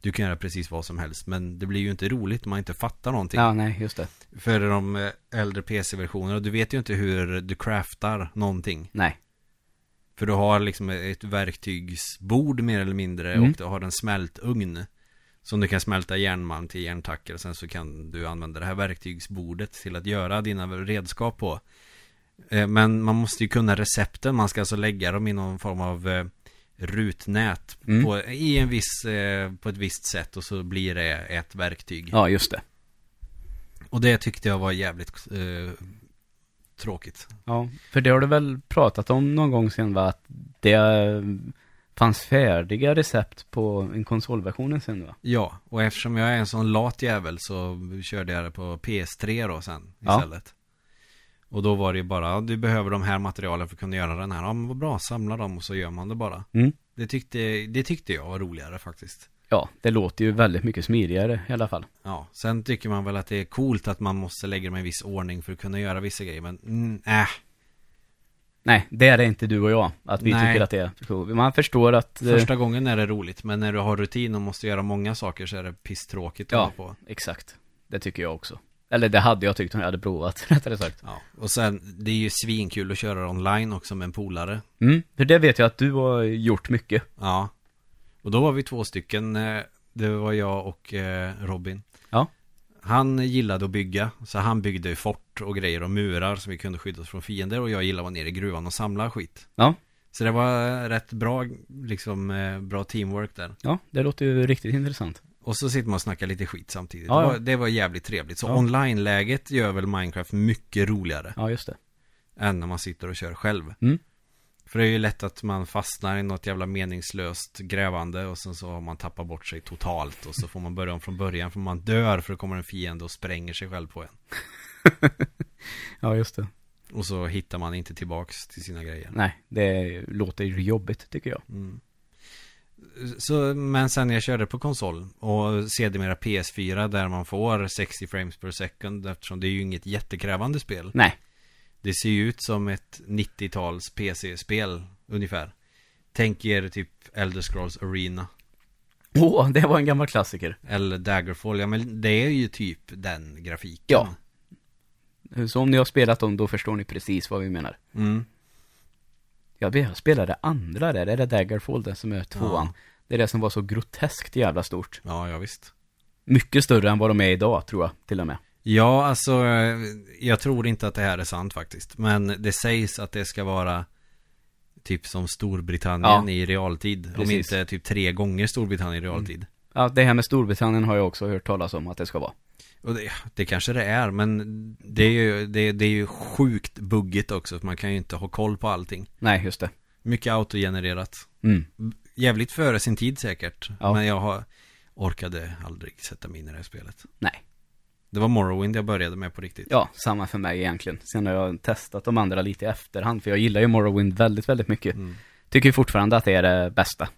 du kan göra precis vad som helst. Men det blir ju inte roligt om man inte fattar någonting. Ja, nej, just det. För de eh, äldre PC-versionerna, du vet ju inte hur du craftar någonting. Nej. För du har liksom ett verktygsbord mer eller mindre Mm. och du har en smältugn. Som du kan smälta järnmalm till järntacker. Sen så kan du använda det här verktygsbordet till att göra dina redskap på. Eh, Men man måste ju kunna recepten. Man ska alltså lägga dem i någon form av eh, rutnät. Mm. På, i en viss, eh, på ett visst sätt och så blir det ett verktyg. Ja, just det. Och det tyckte jag var jävligt eh, tråkigt. Ja, för det har du väl pratat om någon gång sen va? Att det fanns färdiga recept på en konsolversionen sen va? Ja, och eftersom jag är en sån lat jävel så körde jag det på PS3 då sen Ja. istället. Och då var det ju bara, ja, du behöver de här materialen för att kunna göra den här. Ja men vad bra, samla dem och så gör man det bara. Mm. Det tyckte, det tyckte jag var roligare faktiskt. Ja, det låter ju väldigt mycket smidigare i alla fall. Ja, sen tycker man väl att det är coolt att man måste lägga dem i viss ordning för att kunna göra vissa grejer. Men mm, äh, Nej, det är det inte du och jag. Att vi Nej. tycker att det är cool. Man förstår att... eh, första gången är det roligt. Men när du har rutin och måste göra många saker så är det pisstråkigt att Ja. hålla på. Exakt. Det tycker jag också. Eller det hade jag tyckt om jag hade provat, rättare sagt. Ja, och sen, det är ju svinkul att köra online också med en polare. Mm, för det vet jag att du har gjort mycket. Ja. Och då var vi två stycken. eh, Det var jag och eh, Robin. Han gillade att bygga. Så han byggde fort och grejer och murar så vi kunde skydda oss från fiender. Och jag gillade att vara nere i gruvan och samla skit. Ja. Så det var eh, rätt bra, liksom, eh, bra teamwork där. Ja, det låter ju riktigt intressant. Och så sitter man och snackar lite skit samtidigt. Ja, det, ja. var, det var jävligt trevligt. Så Ja. online-läget gör väl Minecraft mycket roligare. Ja, just det. Än när man sitter och kör själv. Mm. För det är ju lätt att man fastnar i något jävla meningslöst grävande och sen så har man tappat bort sig totalt och så får man börja om från början för man dör för det kommer en fiende och spränger sig själv på en. Ja, just det. Och så hittar man inte tillbaks till sina grejer. Nej, det låter ju jobbigt tycker jag. Mm. Så, men sen jag körde på konsol och sedermera PS4 där man får 60 frames per second eftersom det är ju inget jättekrävande spel. Nej. Det ser ju ut som ett 90-tals PC-spel ungefär. Tänk er typ Elder Scrolls Arena Åh, det var en gammal klassiker. eller Daggerfall. Ja men det är ju typ den grafiken. Ja. Så om ni har spelat dem, då förstår ni precis vad vi menar. Mm. Vet, jag spelade andra där, är det Daggerfall det som är tvåan. Ja. Det är det som var så groteskt jävla stort. Ja, ja visst. Mycket större än vad de är idag, tror jag, till och med. Ja, alltså eh, jag tror inte att det här är sant faktiskt. Men det sägs att det ska vara typ som Storbritannien Ja. i realtid. Om Precis. inte typ tre gånger Storbritannien i realtid. Ja, det här med Storbritannien har jag också hört talas om att det ska vara. Och det, det kanske det är, men det är ju, det, det är ju sjukt buggigt också. För man kan ju inte ha koll på allting. Nej, just det. Mycket autogenererat. Mm. Jävligt före sin tid säkert. Ja. Men jag har, orkade aldrig sätta mig in i det här spelet. Nej. Det var Morrowind jag började med på riktigt. Ja, samma för mig egentligen. Sen har jag testat de andra lite i efterhand, för jag gillar ju Morrowind väldigt, väldigt mycket. Mm. Tycker fortfarande att det är det bästa.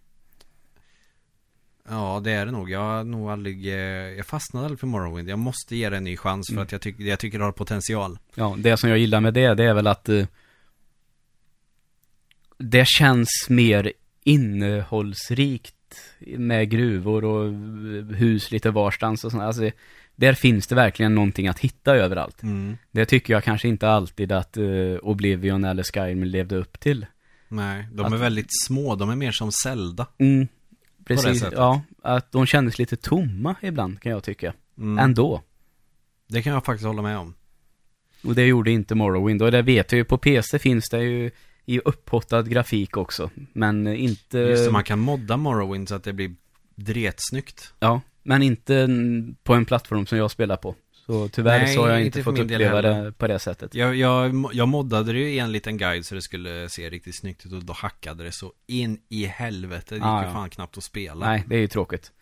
Ja, det är det nog. Jag har nog aldrig, eh, jag fastnade aldrig för Morrowind. Jag måste ge det en ny chans för Mm. att jag, tycker jag tycker det har potential. Ja, det som jag gillar med det, det är väl att eh, det känns mer innehållsrikt med gruvor och eh, hus lite varstans och sånt. Alltså, där finns det verkligen någonting att hitta överallt. Mm. Det tycker jag kanske inte alltid att uh, Oblivion eller Skyrim levde upp till. Nej, de Att- är väldigt små. De är mer som Zelda. Mm, precis. Ja, att de kändes lite tomma ibland kan jag tycka. Mm. Ändå. Det kan jag faktiskt hålla med om. Och det gjorde inte Morrowind. Och det vet jag ju, på PC finns det ju i upphottad grafik också. Men inte... Just det, man kan modda Morrowind så att det blir dretsnyggt. Ja, men inte på en plattform som jag spelar på. Så tyvärr Nej, så har jag inte inte fått uppleva det på det sättet. Jag, jag, jag moddade det ju i en liten guide så det skulle se riktigt snyggt ut och då hackade det så in i helvete. Det gick Ah, ju ja. fan knappt att spela. Nej, det är ju tråkigt.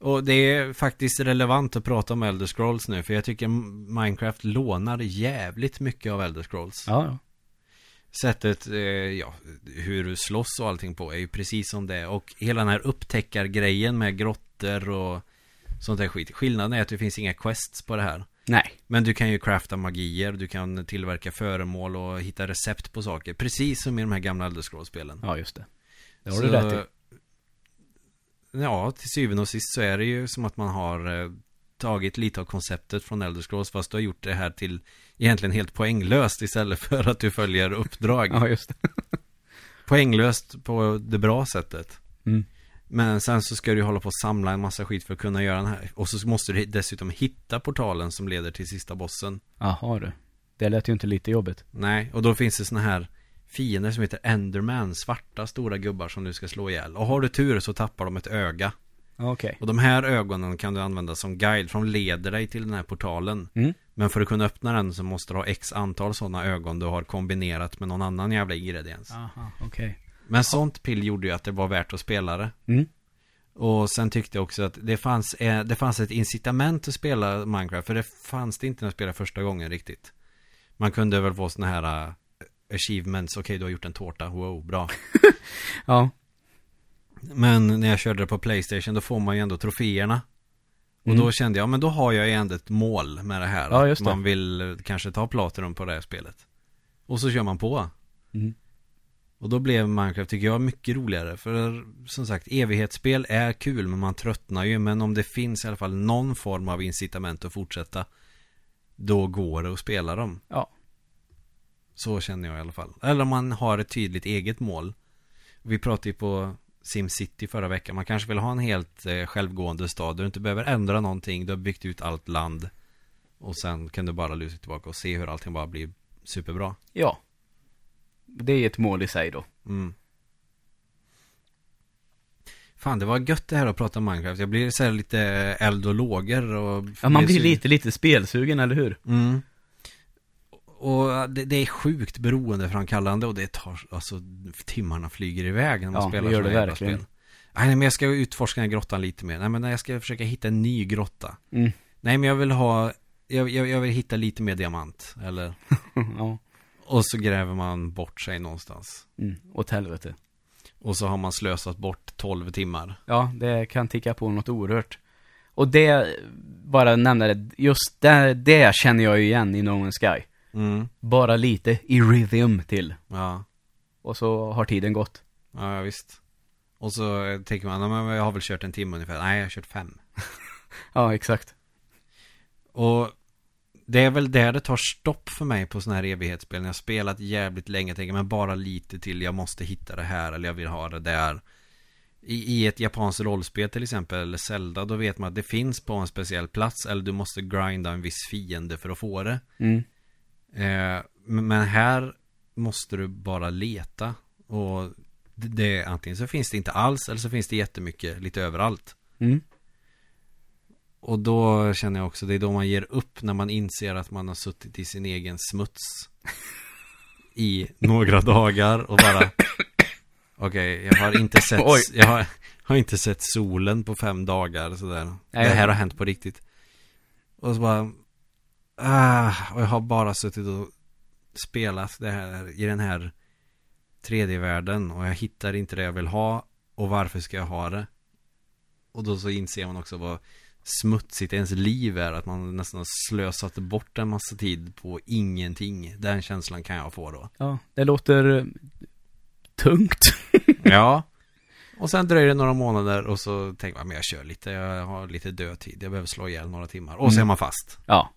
Och det är faktiskt relevant att prata om Elder Scrolls nu för jag tycker Minecraft lånar jävligt mycket av Elder Scrolls. Ja, ja. Sättet, eh, ja, hur du slåss och allting på är ju precis som det. Och hela den här upptäckargrejen med grottor och sånt där skit. Skillnaden är att det finns inga quests på det här. Nej. Men du kan ju crafta magier, du kan tillverka föremål och hitta recept på saker. Precis som i de här gamla Elder Scrolls-spelen. Ja, just det. Det har du rätt i. Ja, till syvende och sist så är det ju som att man har eh, tagit lite av konceptet från Elder Scrolls fast du har gjort det här till egentligen helt poänglöst istället för att du följer uppdrag. Ja, just det. Poänglöst på det bra sättet. Mm. Men sen så ska du hålla på och samla en massa skit för att kunna göra den här. Och så måste du dessutom hitta portalen som leder till sista bossen. Jaha du. Det lät ju inte lite jobbigt. Nej, och då finns det såna här fiender som heter Enderman, svarta stora gubbar som du ska slå ihjäl. Och har du tur så tappar de ett öga. Okej. Och de här ögonen kan du använda som guide, för de leder dig till den här portalen. Mm. Men för att kunna öppna den så måste du ha x antal sådana ögon du har kombinerat med någon annan jävla ingrediens. Aha, okej. Men sånt pill gjorde ju att det var värt att spela det. Mm. Och sen tyckte jag också att det fanns, eh, det fanns ett incitament att spela Minecraft. För det fanns det inte när jag spelade första gången riktigt. Man kunde väl få såna här uh, achievements. Okej, du har gjort en tårta. Wow, bra. Ja. Men när jag körde det på Playstation då får man ju ändå troféerna. Och Mm. då kände jag, men då har jag ju ändå ett mål med det här. Ja, just det. Man vill eh, kanske ta Platinum på det här spelet. Och så kör man på. Mm. Och då blev Minecraft, tycker jag, mycket roligare. För som sagt, evighetsspel är kul, men man tröttnar ju. Men om det finns i alla fall någon form av incitament att fortsätta. då går det att spela dem. Ja. Så känner jag i alla fall. Eller om man har ett tydligt eget mål. Vi pratade ju på SimCity förra veckan. Man kanske vill ha en helt eh, självgående stad. Där du inte behöver ändra någonting. Du har byggt ut allt land. Och sen kan du bara luta tillbaka och se hur allting bara blir superbra. Ja. Det är ett mål i sig då. Mm. Fan, det var gött det här att prata om Minecraft. Jag blir så här lite eld och lågor och... Ja, man blir lite, lite spelsugen, eller hur? Mm. Och det, det är sjukt beroendeframkallande och det tar, alltså timmarna flyger iväg när man Ja, spelar gör det verkligen. spel. Nej, men jag ska utforska den här grottan lite mer. Nej, men jag ska försöka hitta en ny grotta. Mm. Nej, men jag vill ha, jag, jag, jag vill hitta lite mer diamant. Eller, ja. Och så gräver man bort sig någonstans. Mm. Åt helvete. Och så har man slösat bort 12 timmar. Ja, det kan ticka på något oerhört. Och det, bara nämna det, just det, det känner jag ju igen i No Man's Sky. Mm. Bara lite Iridium till. Ja. Och så har tiden gått. Ja, visst. Och så tänker man, "Ja, men jag har väl kört en timme ungefär. Nej, jag har kört fem. Ja, exakt. Och det är väl där det tar stopp för mig på sådana här evighetsspel. När jag har spelat jävligt länge tänker men bara lite till. Jag måste hitta det här eller jag vill ha det där. I, I ett japanskt rollspel till exempel, eller Zelda, då vet man att det finns på en speciell plats. Eller du måste grinda en viss fiende för att få det. Mm. Eh, men här måste du bara leta. Och det, det, antingen så finns det inte alls, eller så finns det jättemycket lite överallt. Mm. Och då känner jag också, det är då man ger upp när man inser att man har suttit i sin egen smuts i några dagar och bara Okej, jag har inte sett. Jag har, har inte sett solen på fem dagar sådär Nej, Det här har hänt på riktigt Och så bara ah, Och jag har bara suttit och spelat det här i den här 3D-världen och jag hittar inte det jag vill ha och varför ska jag ha det? Och då så inser man också vad smutsigt ens liv är att man nästan har slösat bort en massa tid på ingenting. Den känslan kan jag få då. Ja, det låter eh, tungt. Ja. Och sen dröjer det några månader och så tänker man, men jag kör lite, jag har lite dödtid, jag behöver slå ihjäl några timmar. Och så är Mm. man fast. Ja.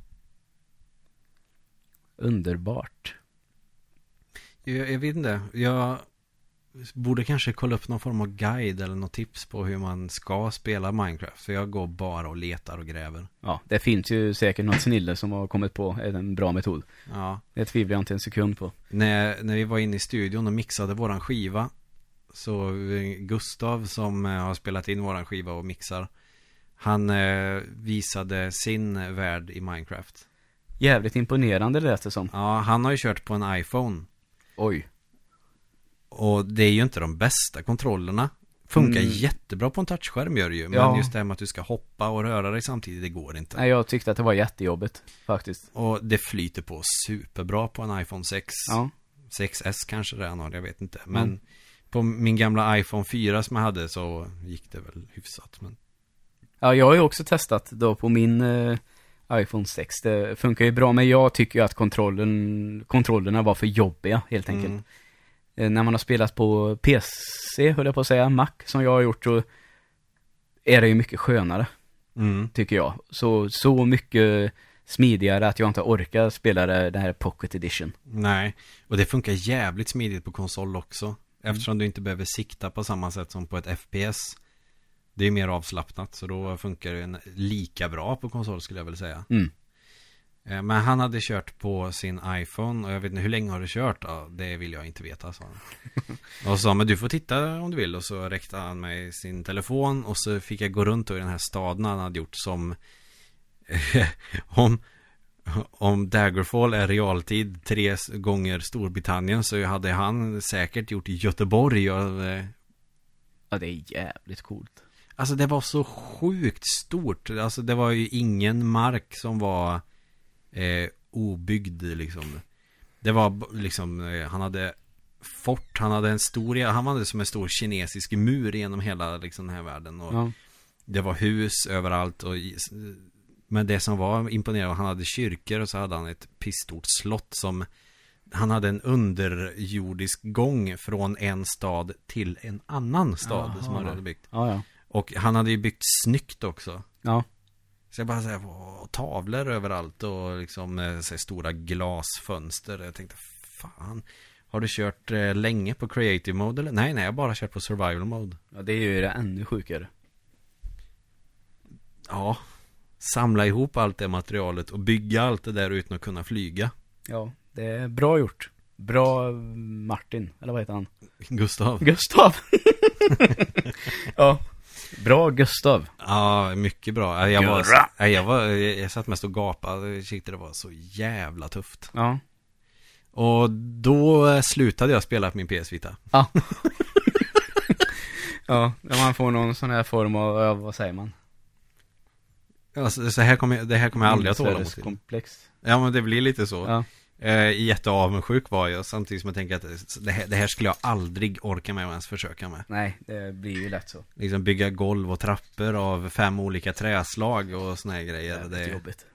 Underbart. Jag, jag vet inte, jag borde kanske kolla upp någon form av guide eller något tips på hur man ska spela Minecraft. För jag går bara och letar och gräver. Ja, det finns ju säkert något snille som har kommit på en bra metod. Ja. Det tvivlar jag inte en sekund på. När, när vi var inne i studion och mixade våran skiva Så Gustav som eh, har spelat in våran skiva och mixar Han eh, visade sin värld i Minecraft Jävligt imponerande lät det som. Ja, han har ju kört på en iPhone Oj. Och det är ju inte de bästa kontrollerna Funkar Mm. jättebra på en touchskärm gör det ju Men Ja. just det här med att du ska hoppa och röra dig samtidigt, det går inte Nej, jag tyckte att det var jättejobbigt. Faktiskt. Och det flyter på superbra på en iPhone 6 Ja. 6S kanske det är jag vet inte. Men Mm. på min gamla iPhone 4 som jag hade så gick det väl hyfsat. Men Ja, jag har ju också testat då på min eh, iPhone 6. Det funkar ju bra, men jag tycker ju att kontrollen, kontrollerna var för jobbiga, helt enkelt. Mm. Eh, när man har spelat på PC, höll jag på att säga, Mac, som jag har gjort, så är det ju mycket skönare, Mm. tycker jag. Så, så mycket smidigare att jag inte orkar spela det, här Pocket Edition. Nej, och det funkar jävligt smidigt på konsol också. Eftersom du inte behöver sikta på samma sätt som på ett FPS. Det är mer avslappnat, så då funkar det lika bra på konsol skulle jag väl säga. Mm. Eh, Men han hade kört på sin iPhone och jag vet inte hur länge har du kört? Ja, det vill jag inte veta, sa han. och sa, men du får titta om du vill. Och så räckte han mig sin telefon och så fick jag gå runt då i den här staden han hade gjort som om, om Daggerfall är realtid tre gånger Storbritannien så hade han säkert gjort Göteborg och eh, Ja, det är jävligt coolt. Alltså det var så sjukt stort. Alltså det var ju ingen mark som var eh, obyggd liksom. Det var liksom, eh, han hade fort, han hade en stor, han hade som en stor kinesisk mur genom hela liksom den här världen. Och Ja. Det var hus överallt och Men det som var imponerande, han hade kyrkor och så hade han ett pissstort slott som Han hade en underjordisk gång från en stad till en annan stad Jaha. som han hade byggt. Ja, ja. Och han hade ju byggt snyggt också. Ja. Så jag bara så här, "Åh, tavlor överallt och liksom eh, så här, stora glasfönster. Jag tänkte, fan. Har du kört eh, länge på creative mode eller? Nej, nej, jag har bara kört på survival mode. Ja, det är ju det ännu sjukare. Ja. Samla ihop allt det materialet och bygga allt det där utan att kunna flyga. Ja, det är bra gjort. Bra Martin, eller vad heter han? Gustav. Gustav! ja. Bra Gustav. Ja, mycket bra. Jag, var, nej, jag, var, jag satt mest och gapade. Jag tyckte det var så jävla tufft. Ja. Och då slutade jag spela på min PS Vita. Ja. ja, man får någon sån här form av, vad säger man? Alltså, så här kommer, det här kommer jag aldrig att tåla mot. komplex. Ja, men det blir lite så. Ja. Eh, jätteavundsjuk var jag samtidigt som jag tänker att det här, det här skulle jag aldrig orka med att ens försöka med. Nej, det blir ju lätt så. Liksom bygga golv och trappor av fem olika träslag och såna här grejer. Jävligt Det, jobbigt.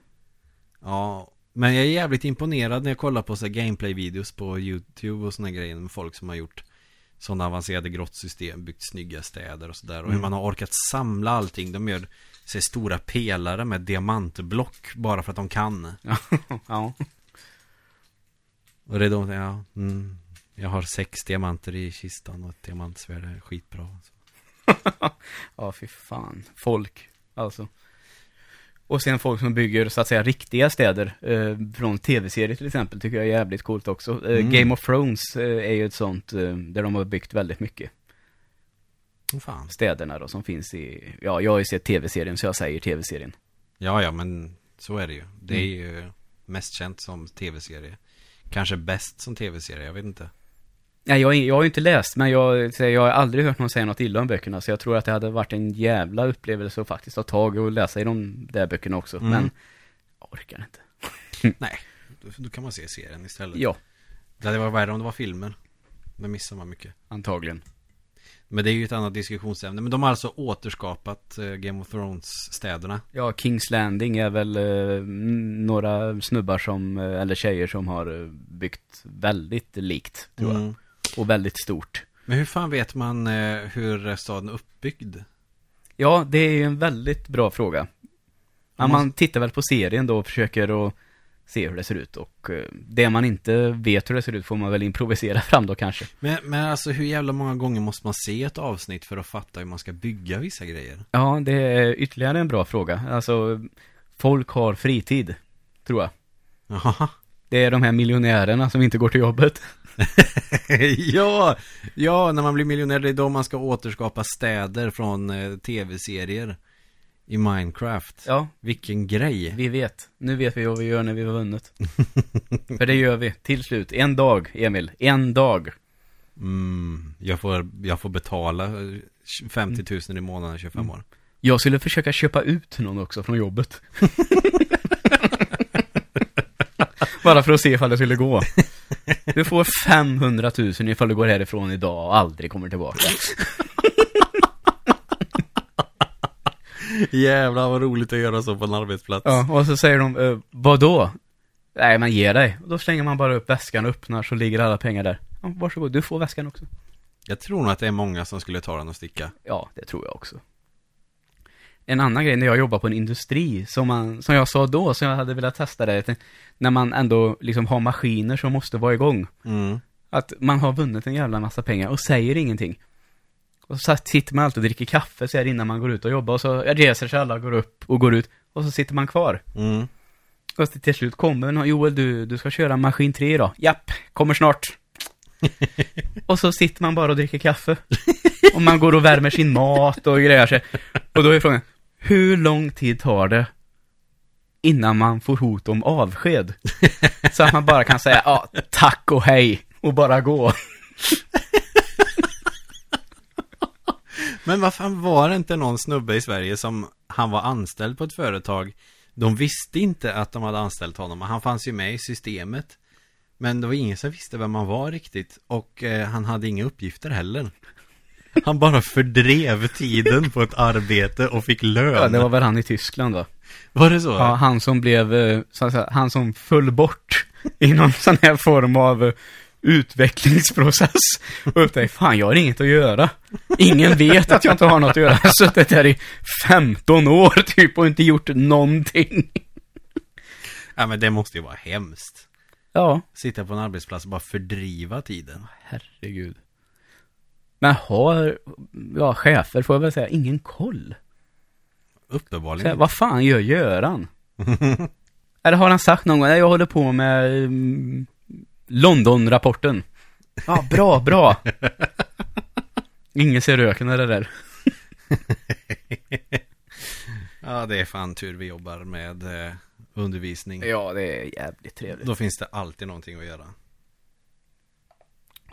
ja, men jag är jävligt imponerad när jag kollar på så gameplay-videos på YouTube och såna grejer med folk som har gjort sådana avancerade grottsystem, byggt snygga städer och sådär. Och hur Mm. man har orkat samla allting. De gör här, stora pelare med diamantblock bara för att de kan. ja. Och det är de ja, mm, jag har sex diamanter i kistan och ett diamantsvärd är skitbra. Ja, fy fan. Folk, alltså. Och sen folk som bygger, så att säga, riktiga städer. Eh, från tv-serier till exempel, tycker jag är jävligt coolt också. Eh, Mm. Game of Thrones eh, är ju ett sånt, eh, där de har byggt väldigt mycket. Oh, fan. Städerna då, som finns i, ja, jag har ju sett tv-serien, så jag säger tv-serien. Ja, ja, men så är det ju. Det är Mm. ju mest känt som tv-serie. Kanske bäst som tv-serie, jag vet inte. Nej, jag, jag har ju inte läst, men jag, jag har aldrig hört någon säga något illa om böckerna, så jag tror att det hade varit en jävla upplevelse att faktiskt ta tag och läsa i de där böckerna också, Mm. men jag orkar inte. Nej, då, kan man se serien istället. Ja, Det hade varit värre om det var filmer. Då missar man mycket. antagligen. Men det är ju ett annat diskussionsämne. Men de har alltså återskapat eh, Game of Thrones-städerna. Ja, Kings Landing är väl eh, några snubbar som, eh, eller tjejer som har eh, byggt väldigt likt, tror jag. Mm. Och väldigt stort. Men hur fan vet man eh, hur staden är uppbyggd? Ja, det är ju en väldigt bra fråga. Man man tittar väl på serien då och försöker att se hur det ser ut och eh, det man inte vet hur det ser ut får man väl improvisera fram då kanske. Men, men alltså hur jävla många gånger måste man se ett avsnitt för att fatta hur man ska bygga vissa grejer? Ja, det är ytterligare en bra fråga. Alltså, folk har fritid, tror jag. Jaha. Det är de här miljonärerna som inte går till jobbet. ja, ja, när man blir miljonär det är då man ska återskapa städer från eh, tv-serier i Minecraft. Ja, Vilken grej. vi vet. Nu vet vi vad vi gör när vi har vunnit. För det gör vi, till slut. En dag, Emil. En dag. Mm, jag, får, jag får betala eh, 50 000 i månaden i 25 år. Jag skulle försöka köpa ut någon också från jobbet. Bara för att se ifall det skulle gå. Du får 500 000 ifall du går härifrån idag och aldrig kommer tillbaka. Jävlar vad roligt att göra så på en arbetsplats. Ja, och så säger de, eh, vad då? Nej, men ge dig. Och då slänger man bara upp väskan och öppnar så ligger alla pengar där. Ja, varsågod, du får väskan också. Jag tror nog att det är många som skulle ta den och sticka. Ja, det tror jag också. En annan grej när jag jobbar på en industri, som, man, som jag sa då, som jag hade velat testa det, när man ändå liksom har maskiner som måste vara igång. Mm. Att man har vunnit en jävla massa pengar och säger ingenting. Och så sitter man alltid och dricker kaffe så här innan man går ut och jobbar och så reser sig alla, går upp och går ut. Och så sitter man kvar. Mm. Och så till slut kommer någon, Joel du, du ska köra maskin 3 idag. Japp, kommer snart. och så sitter man bara och dricker kaffe. Och man går och värmer sin mat och grejer sig. Och då är frågan, hur lång tid tar det innan man får hot om avsked? Så att man bara kan säga, ja, tack och hej, och bara gå. Men vad fan var det inte någon snubbe i Sverige som han var anställd på ett företag De visste inte att de hade anställt honom Han fanns ju med i systemet Men det var ingen som visste vem han var riktigt Och eh, han hade inga uppgifter heller Han bara fördrev tiden på ett arbete och fick lön Ja, det var väl han i Tyskland va? Var det så? Ja, han som blev, eh, så att säga, han som föll bort i någon sån här form av, utvecklingsprocess. Och upptäckte, fan jag har inget att göra. Ingen vet att jag inte har något att göra. Jag har suttit här i 15 år typ och inte gjort någonting. Ja, men det måste ju vara hemskt. Ja, Sitta på en arbetsplats och bara fördriva tiden. herregud. Men har, ja chefer får jag väl säga, ingen koll. Så här, Uppenbarligen. vad fan gör Göran? Eller har han sagt någon gång, "Nej, jag håller på med mm, London-rapporten. Ja, bra, bra. Ingen ser röken eller det där. Ja, det är fan tur vi jobbar med eh, undervisning. Ja, det är jävligt trevligt. Då finns det alltid någonting att göra.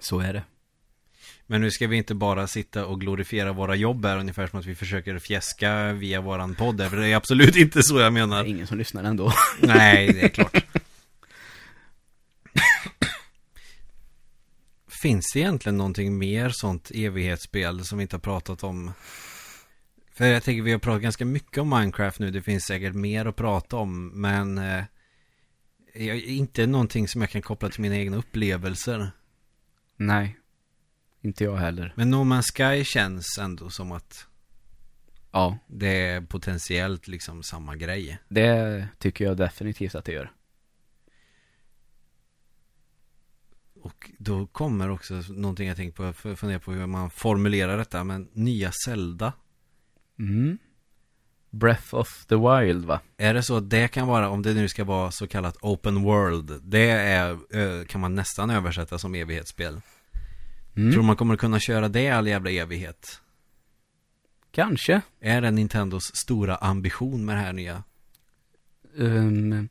Så är det. Men nu ska vi inte bara sitta och glorifiera våra jobb här ungefär som att vi försöker fjäska via våran podd. För det är absolut inte så jag Det menar. är ingen som lyssnar ändå. Nej, det är klart. Finns det egentligen någonting mer sånt evighetsspel som vi inte har pratat om? För jag tänker vi har pratat ganska mycket om Minecraft nu. Det finns säkert mer att prata om. Men eh, inte någonting som jag kan koppla till mina egna upplevelser. Nej. Inte jag heller. Men No Man's Sky känns ändå som att Ja, det är potentiellt liksom samma grej. det tycker jag definitivt att det gör. Och då kommer också någonting jag tänker på, jag funderar på hur man formulerar detta, men nya Zelda. Mm. Breath of the Wild va? Är det så att det kan vara, om det nu ska vara så kallat open world, det är, kan man nästan översätta som evighetsspel. Mm. Tror man kommer kunna köra det all jävla evighet? Kanske. Är det Nintendos stora ambition med det här nya? Um,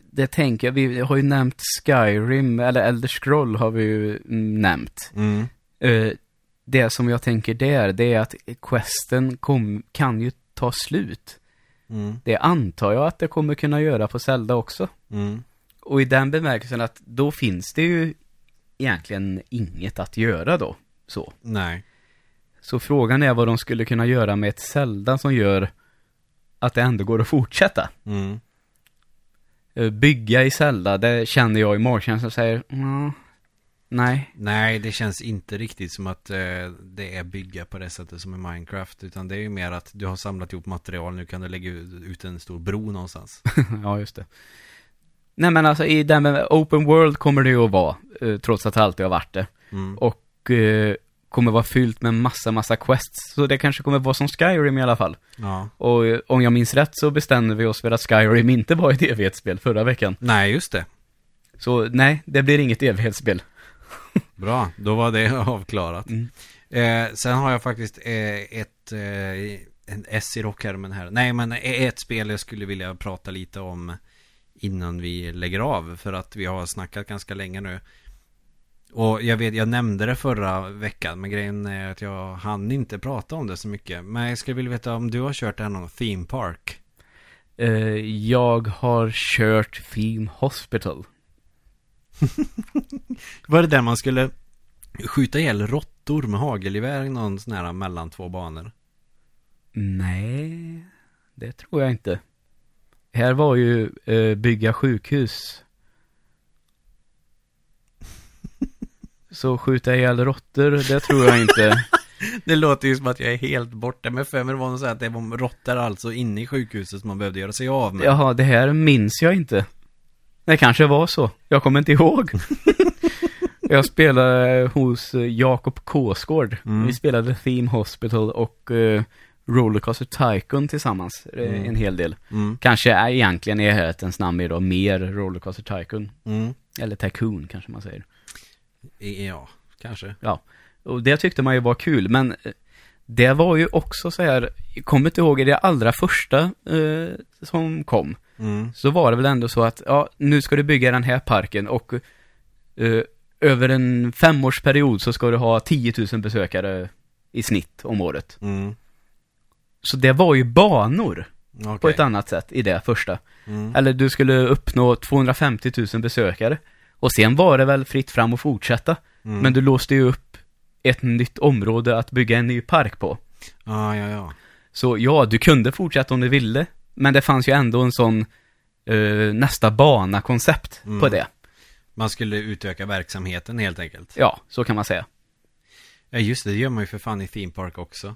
det tänker jag, vi har ju nämnt Skyrim, eller Elder Scroll har vi ju mm, nämnt. Mm. Eh, det som jag tänker där, det är att questen kom, kan ju ta slut. Mm. Det antar jag att det kommer kunna göra på Zelda också. Mm. Och i den bemärkelsen att då finns det ju egentligen inget att göra då. Så. Nej. Så frågan är vad de skulle kunna göra med ett Zelda som gör att det ändå går att fortsätta. Mm. Eh, Bygga i Zelda, det känner jag i magkänslan och säger, mm, nej. Nej, det känns inte riktigt som att eh, det är bygga på det sättet som i Minecraft. Utan det är ju mer att du har samlat ihop material, nu kan du lägga ut en stor bro någonstans. ja, just det. Nej men alltså i den open world kommer det ju att vara, eh, trots att det alltid har varit det. Mm. Och eh, kommer vara fyllt med massa, massa quests. Så det kanske kommer vara som Skyrim i alla fall. Ja. Och eh, om jag minns rätt så bestämde vi oss för att Skyrim inte var ett evighetsspel förra veckan. Nej, just det. Så nej, det blir inget evighetsspel. Bra, då var det avklarat. Mm. Eh, sen har jag faktiskt eh, ett, eh, en S i rockärmen här. Nej, men ett spel jag skulle vilja prata lite om innan vi lägger av. För att vi har snackat ganska länge nu. Och jag vet, jag nämnde det förra veckan. Men grejen är att jag hann inte prata om det så mycket. Men jag skulle vilja veta om du har kört det någon theme park. Eh, jag har kört Theme Hospital. Var det där man skulle skjuta ihjäl råttor med hagelgevär någon sån här mellan två banor? Nej, det tror jag inte. Här var ju eh, bygga sjukhus. Så skjuta ihjäl råttor, det tror jag inte. Det låter ju som att jag är helt borta med för mig det var något så att det var råttor alltså inne i sjukhuset som man behövde göra sig av med. Jaha, det här minns jag inte. Det kanske var så. Jag kommer inte ihåg. jag spelade hos eh, Jakob Kåsgård. Mm. Vi spelade Theme Hospital och uh, Rollercoaster Tycoon tillsammans. eh, Mm. En hel del. Mm, Kanske är egentligen i rättens namn då mer Rollercoaster Tycoon. mm. Eller Tycoon kanske man säger. Ja, kanske. Och det tyckte man ju var kul, men eh, det var ju också så här, jag kommer inte ihåg, i det allra första eh, som kom, Mm, så var det väl ändå så att, ja, nu ska du bygga den här parken och eh, över en femårsperiod så ska du ha 10 000 besökare i snitt om året. mm. Så det var ju banor Okej. på ett annat sätt i det första. Mm. Eller du skulle uppnå 250 000 besökare. Och sen var det väl fritt fram att fortsätta. Mm. Men du låste ju upp ett nytt område att bygga en ny park på. Ja, ja, ja. Så ja, du kunde fortsätta om du ville. Men det fanns ju ändå en sån eh, nästa bana-koncept Mm. på det. Man skulle utöka verksamheten helt enkelt. Ja, så kan man säga. Ja, just det. Det gör man ju för fan i Theme Park också.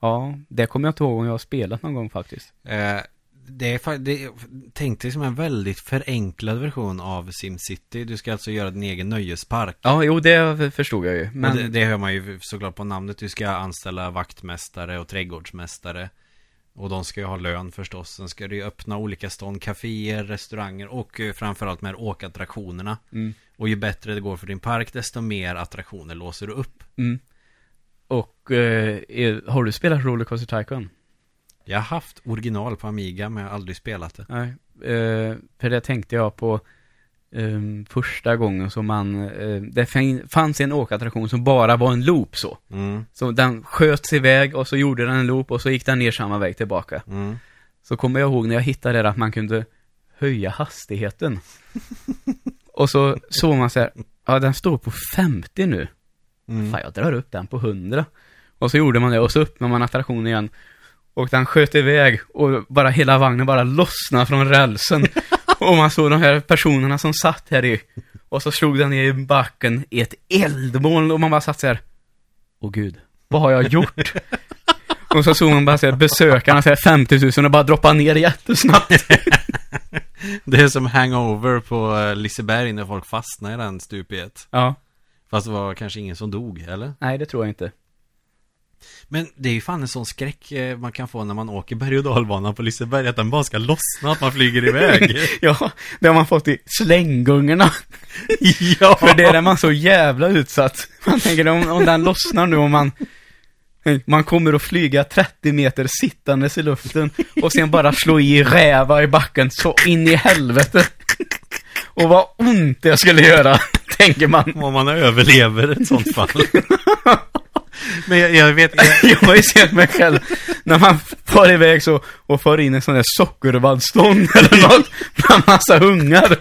Ja, det kommer jag inte ihåg om jag har spelat någon gång faktiskt. Eh, det är, det tänk dig som en väldigt förenklad version av SimCity. Du ska alltså göra din egen nöjespark. Ja, jo, det förstod jag ju. Men... Det, det hör man ju såklart på namnet. Du ska anställa vaktmästare och trädgårdsmästare. Och de ska ju ha lön förstås. Sen ska du ju öppna olika stånd, kaféer, restauranger och eh, framförallt med åkattraktionerna. Mm. Och ju bättre det går för din park, desto mer attraktioner låser du upp. Mm. Och eh, har du spelat Rollercoaster Tycoon? Jag har haft original på Amiga, men jag har aldrig spelat det. Nej. Eh, för det tänkte jag på eh, första gången som man, eh, det fanns en åkattraktion som bara var en loop så. Mm, Så den sköts iväg och så gjorde den en loop och så gick den ner samma väg tillbaka. mm. Så kommer jag ihåg när jag hittade det att man kunde höja hastigheten. och så såg man så här, ja den står på 50 nu. Mm. Fan, jag drar upp den på 100. Och så gjorde man det och så öppnade man attraktionen igen. Och den sköt iväg och bara hela vagnen bara lossnade från rälsen. och man såg de här personerna som satt här i. Och så slog den ner i backen i ett eldmoln och man bara satt så här. Åh gud, vad har jag gjort? och så såg man bara så här, besökarna så här 50 000 och bara droppa ner jättesnabbt. Det är som hangover på eh, Liseberg när folk fastnar i den stupiet. ja, Fast det var kanske ingen som dog, eller? nej det tror jag inte. Men det är ju fan en sån skräck eh, man kan få när man åker berg och dalbanan på Liseberg Att den bara ska lossna, att man flyger iväg Ja, det har man fått i slänggungorna. Ja! För det är man så jävla utsatt. Man tänker om, om den lossnar nu och man man kommer att flyga 30 meter sittandes i luften och sen bara slå i räva i backen så in i helvete. Och vad ont det skulle göra, tänker man. Om man överlever ett sånt fall Men jag, jag vet jag, Jag har ju sett mig själv när man far iväg så och får in en sån där sockervaddstånd eller något bland massa ungar.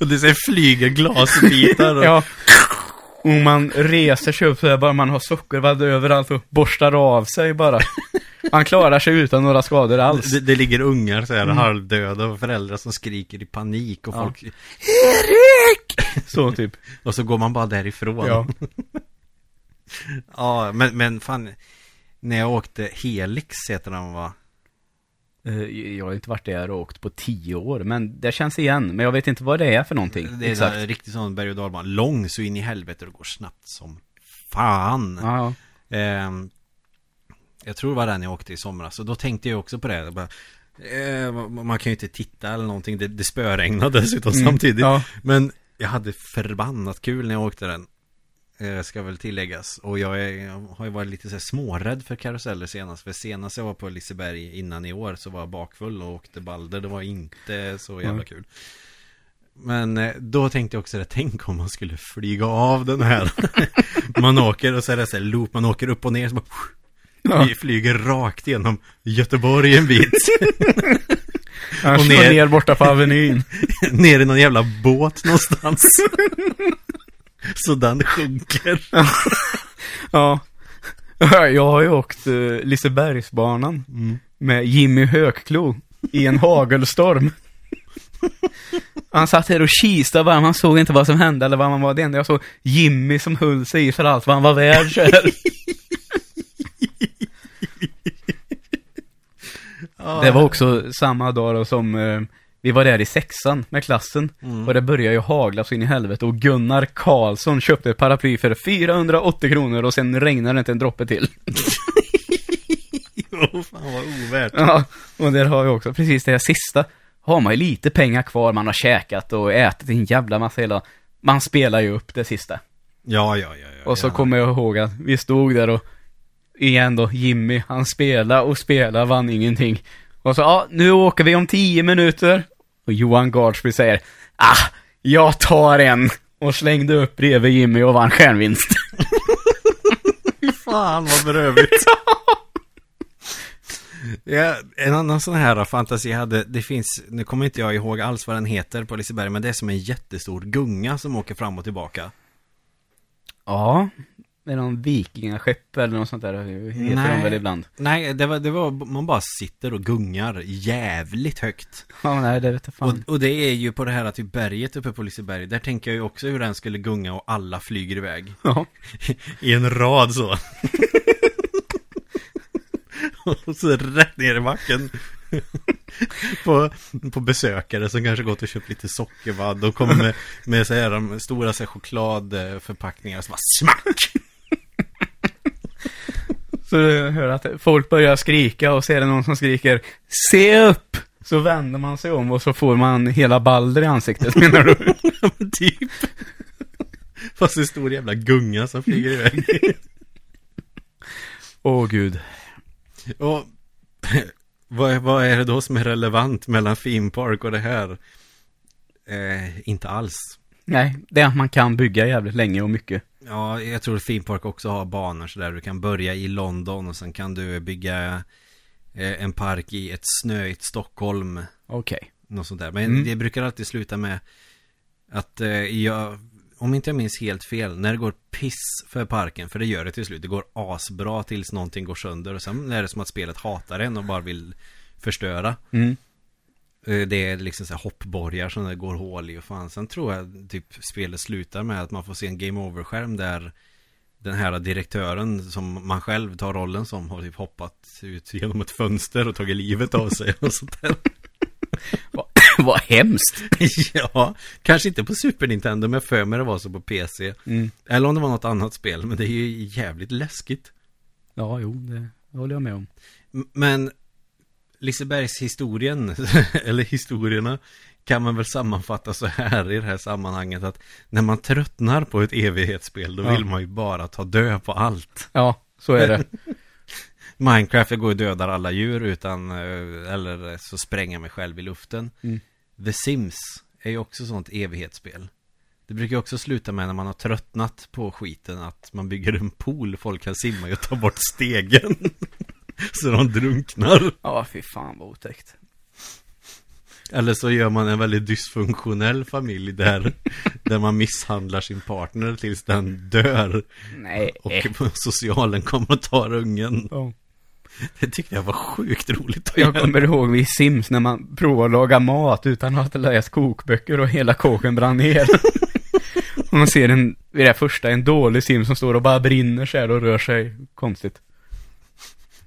Och det så flyger glasbitar och, Ja. Och man reser sig upp så bara man har sockervadd överallt och borstar av sig bara. Man klarar sig utan några skador alls. det, det ligger ungar så här halvdöda och föräldrar som skriker i panik och Ja. folk Erik! Så typ. Och så går man bara därifrån Ja. Ja, men, men fan När jag åkte Helix heter den va? Eh, Jag har inte varit där och åkt på tio år, men det känns igen. Men jag vet inte vad det är för någonting. Det är Exakt. en riktigt sån berg och dalbana Lång så in i helvete och går snabbt som fan Ja, Ehm, Jag tror det var den jag åkte i somras Så då tänkte jag också på det bara, eh, man- kan ju inte titta eller någonting Det, det spöregnade dessutom Mm, samtidigt ja. Men jag hade förbannat kul när jag åkte den Ska väl tilläggas. Och jag, är, jag har ju varit lite så här smårädd för karuseller senast. För senast jag var på Liseberg innan i år Så var jag bakfull och åkte Balder. Det var inte så jävla Mm. kul. Men eh, då tänkte jag också det Tänk om man skulle flyga av den här. Man åker och så är det så här loop. Man åker upp och ner så bara Ja. Vi flyger rakt genom Göteborg en bit. Och ner- ner borta på Avenyn. Ner i någon jävla båt någonstans Så den sjunker Ja. Jag har ju åkt uh, Lisebergsbanan Mm. med Jimmy Högklo i en hagelstorm. Han satt här och kistade bara, man såg inte vad som hände eller vad man var. Det enda jag såg Jimmy som höll sig i för allt vad han var värd. Det var också samma dag då som eh, vi var där i sexan med klassen. Mm. Och det började ju hagla så in i helvete och Gunnar Karlsson köpte ett paraply för 480 kronor och sen regnade det inte en droppe till. Åh fan vad ovärt Ja, och där har vi också precis det här sista. Har man ju lite pengar kvar, man har käkat och ätit en jävla massa hela. Man spelar ju upp det sista. Ja, ja, ja, ja Och så ja. kommer jag ihåg att vi stod där och igen då, Jimmy, han spelade och spelade, vann ingenting. Och så, ja, nu åker vi om tio minuter. Och Johan Gardsby säger, ah, jag tar en. Och slängde upp bredvid Jimmy och vann stjärnvinst. Fan vad berövligt Ja, en annan sån här fantasi jag hade, det finns, nu kommer inte jag ihåg alls vad den heter på Liseberg, men det är som en jättestor gunga som åker fram och tillbaka. Ja, Med någon vikingaskepp eller något sånt där, heter Nej. de väl ibland. Nej, det var, det var, man bara sitter och gungar jävligt högt. Ja, nej, det vet jag Och, fan. och det är ju på det här typ berget uppe på Liseberg. Där tänker jag ju också hur den skulle gunga och alla flyger iväg. Ja. I en rad så. och så rätt ner i backen. på, på besökare som kanske gått och köpt lite sockervadd och kommer med, med så här, de stora så här, chokladförpackningar som bara smack! Så du hör att folk börjar skrika och ser det någon som skriker Se upp! Så vänder man sig om och så får man hela balder i ansiktet menar du? Typ. Fast en stor jävla gunga som flyger iväg. Åh gud. Och vad, är- vad är det då som är relevant mellan Theme Park och det här? Eh, inte alls. Nej, det är att man kan bygga jävligt länge och mycket. Ja, jag tror Theme Park också har banor sådär. Du kan börja i London och sen kan du bygga eh, en park i ett snöigt Stockholm. Okej. Något sånt där. Men Mm. det brukar alltid sluta med att eh, jag, om inte jag minns helt fel, när det går piss för parken, för det gör det till slut, det går asbra tills någonting går sönder och sen är det som att spelet hatar en och bara vill förstöra. Mm. Eh, Det är liksom så här hoppborgar som det går hål i och fan. Sen tror jag typ spelet slutar med att man får se en game over-skärm där den här direktören som man själv tar rollen som har typ hoppat ut genom ett fönster och tagit livet av sig och sånt där. Vad hemskt. ja, kanske inte på Super Nintendo men för mig det var så på PC. Mm. Eller om det var något annat spel, men det är ju jävligt läskigt. Ja, jo, det håller jag med om. Men Lisebergs historien, eller historierna, kan man väl sammanfatta så här i det här sammanhanget att när man tröttnar på ett evighetsspel då Ja. vill man ju bara ta död på allt. Ja, så är det. Minecraft går och dödar alla djur utan, eh, eller så spränga mig själv i luften. Mm. The Sims är ju också sånt evighetsspel. Det brukar ju också sluta med när man har tröttnat på skiten att man bygger en pool, folk kan simma i och ta bort stegen. så de drunknar. Ja, fy fan vad otäckt. Eller så gör man en väldigt dysfunktionell familj där, där man misshandlar sin partner tills den dör. Nej. Och socialen kommer och tar ungen. Ja. Det tyckte jag var sjukt roligt att Jag göra. kommer ihåg vid Sims när man provade att laga mat utan att ha läst kokböcker och hela kåken brann ner. och man ser en, vid det första, en dålig Sim som står och bara brinner så här och rör sig konstigt.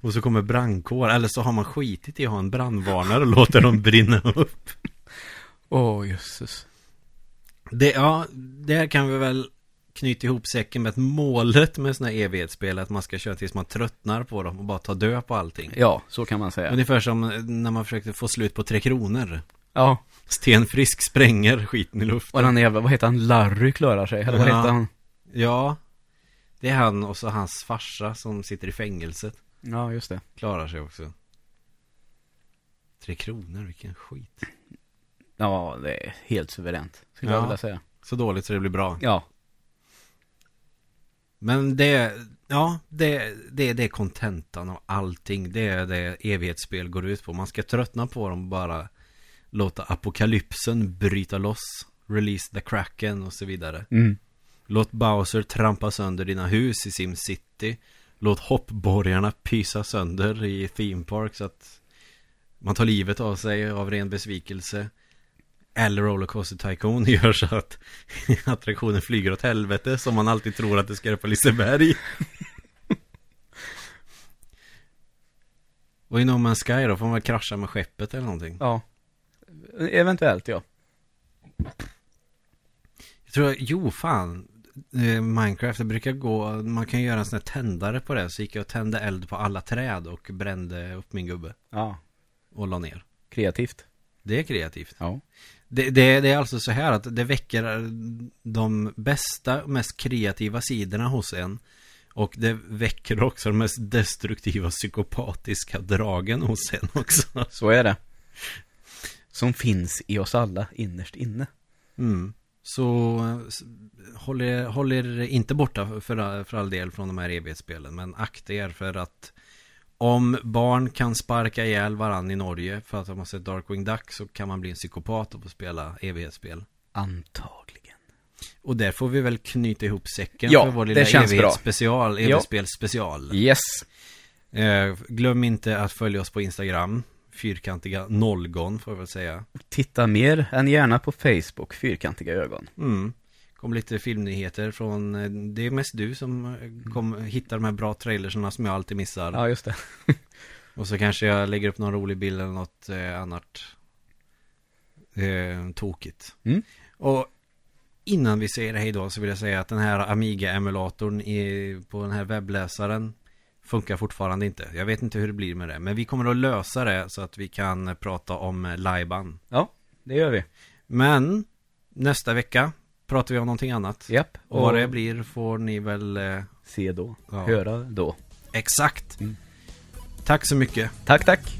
Och så kommer brandkår, eller så har man skitit i att ha en brandvarnare och låter dem brinna upp. Åh, oh, jösses. Det, ja, där kan vi väl knyta ihop säcken med att målet med sådana här evighetsspel är att man ska köra tills man tröttnar på dem och bara ta död på allting. Ja, så kan man säga. Ungefär som när man försökte få slut på Tre Kronor. Ja, Sten Frisk spränger skiten i luften. och den jävla, vad heter han, Larry klarar sig, eller vad Ja. heter han? Ja, det är han och så hans farsa som sitter i fängelset. Ja, just det. Klarar sig också. Tre Kronor, vilken skit. Ja, det är helt suveränt, skulle Ja. jag vilja säga. Så dåligt så det blir bra. Ja, Men det, ja, det, det, det är kontentan av allting. Det är det evighetsspel går ut på. Man ska tröttna på dem bara låta apokalypsen bryta loss. Release the Kraken och så vidare. mm. Låt Bowser trampa sönder dina hus i SimCity. Låt hoppborgarna pysa sönder i Theme Park så att man tar livet av sig av ren besvikelse. Eller Rollercoaster Tycoon gör så att attraktionen flyger åt helvete som man alltid tror att det ska göra på Liseberg. Och i No Man's Sky då får man krascha med skeppet eller någonting. ja. Eventuellt, ja. Jag tror, jo fan. Eh, Minecraft, det brukar gå, man kan göra en sån här tändare på det. Så gick jag och tände eld på alla träd och brände upp min gubbe. Ja, Och la ner. kreativt. Det är kreativt. Ja. Det, det, det är alltså så här att det väcker de bästa, mest kreativa sidorna hos en. Och det väcker också de mest destruktiva psykopatiska dragen hos en också. Så är det. Som finns i oss alla innerst inne. Mm. Så håll er, håll er inte borta för, för all del från de här evighetsspelen. Men akta er för att om barn kan sparka ihjäl varann i Norge för att de har sett Darkwing Duck så kan man bli en psykopat och få spela evighetsspel. Antagligen. Och där får vi väl knyta ihop säcken Ja, för vår lilla evighetsspecial, Ja. evighetsspelsspecial. Yes. Eh, glöm inte att följa oss på Instagram, fyrkantiga nollgon får jag väl säga. Titta mer än gärna på Facebook, Fyrkantiga ögon. Mm. Kom lite filmnyheter från, eh, det är mest du som eh, kom, hittar de här bra trailersarna som jag alltid missar. Ja, just det. Och så kanske jag lägger upp någon rolig bild eller något eh, annat eh, tokigt. Mm. Och innan vi säger hej då så vill jag säga att den här Amiga-emulatorn på den här webbläsaren funkar fortfarande inte. Jag vet inte hur det blir med det. Men vi kommer att lösa det så att vi kan prata om Laiban. Ja, det gör vi. Men nästa vecka pratar vi om någonting annat. Japp. Och vad det blir får ni väl eh, Se då. Ja. Höra då. exakt. Mm. Tack så mycket. Tack, tack.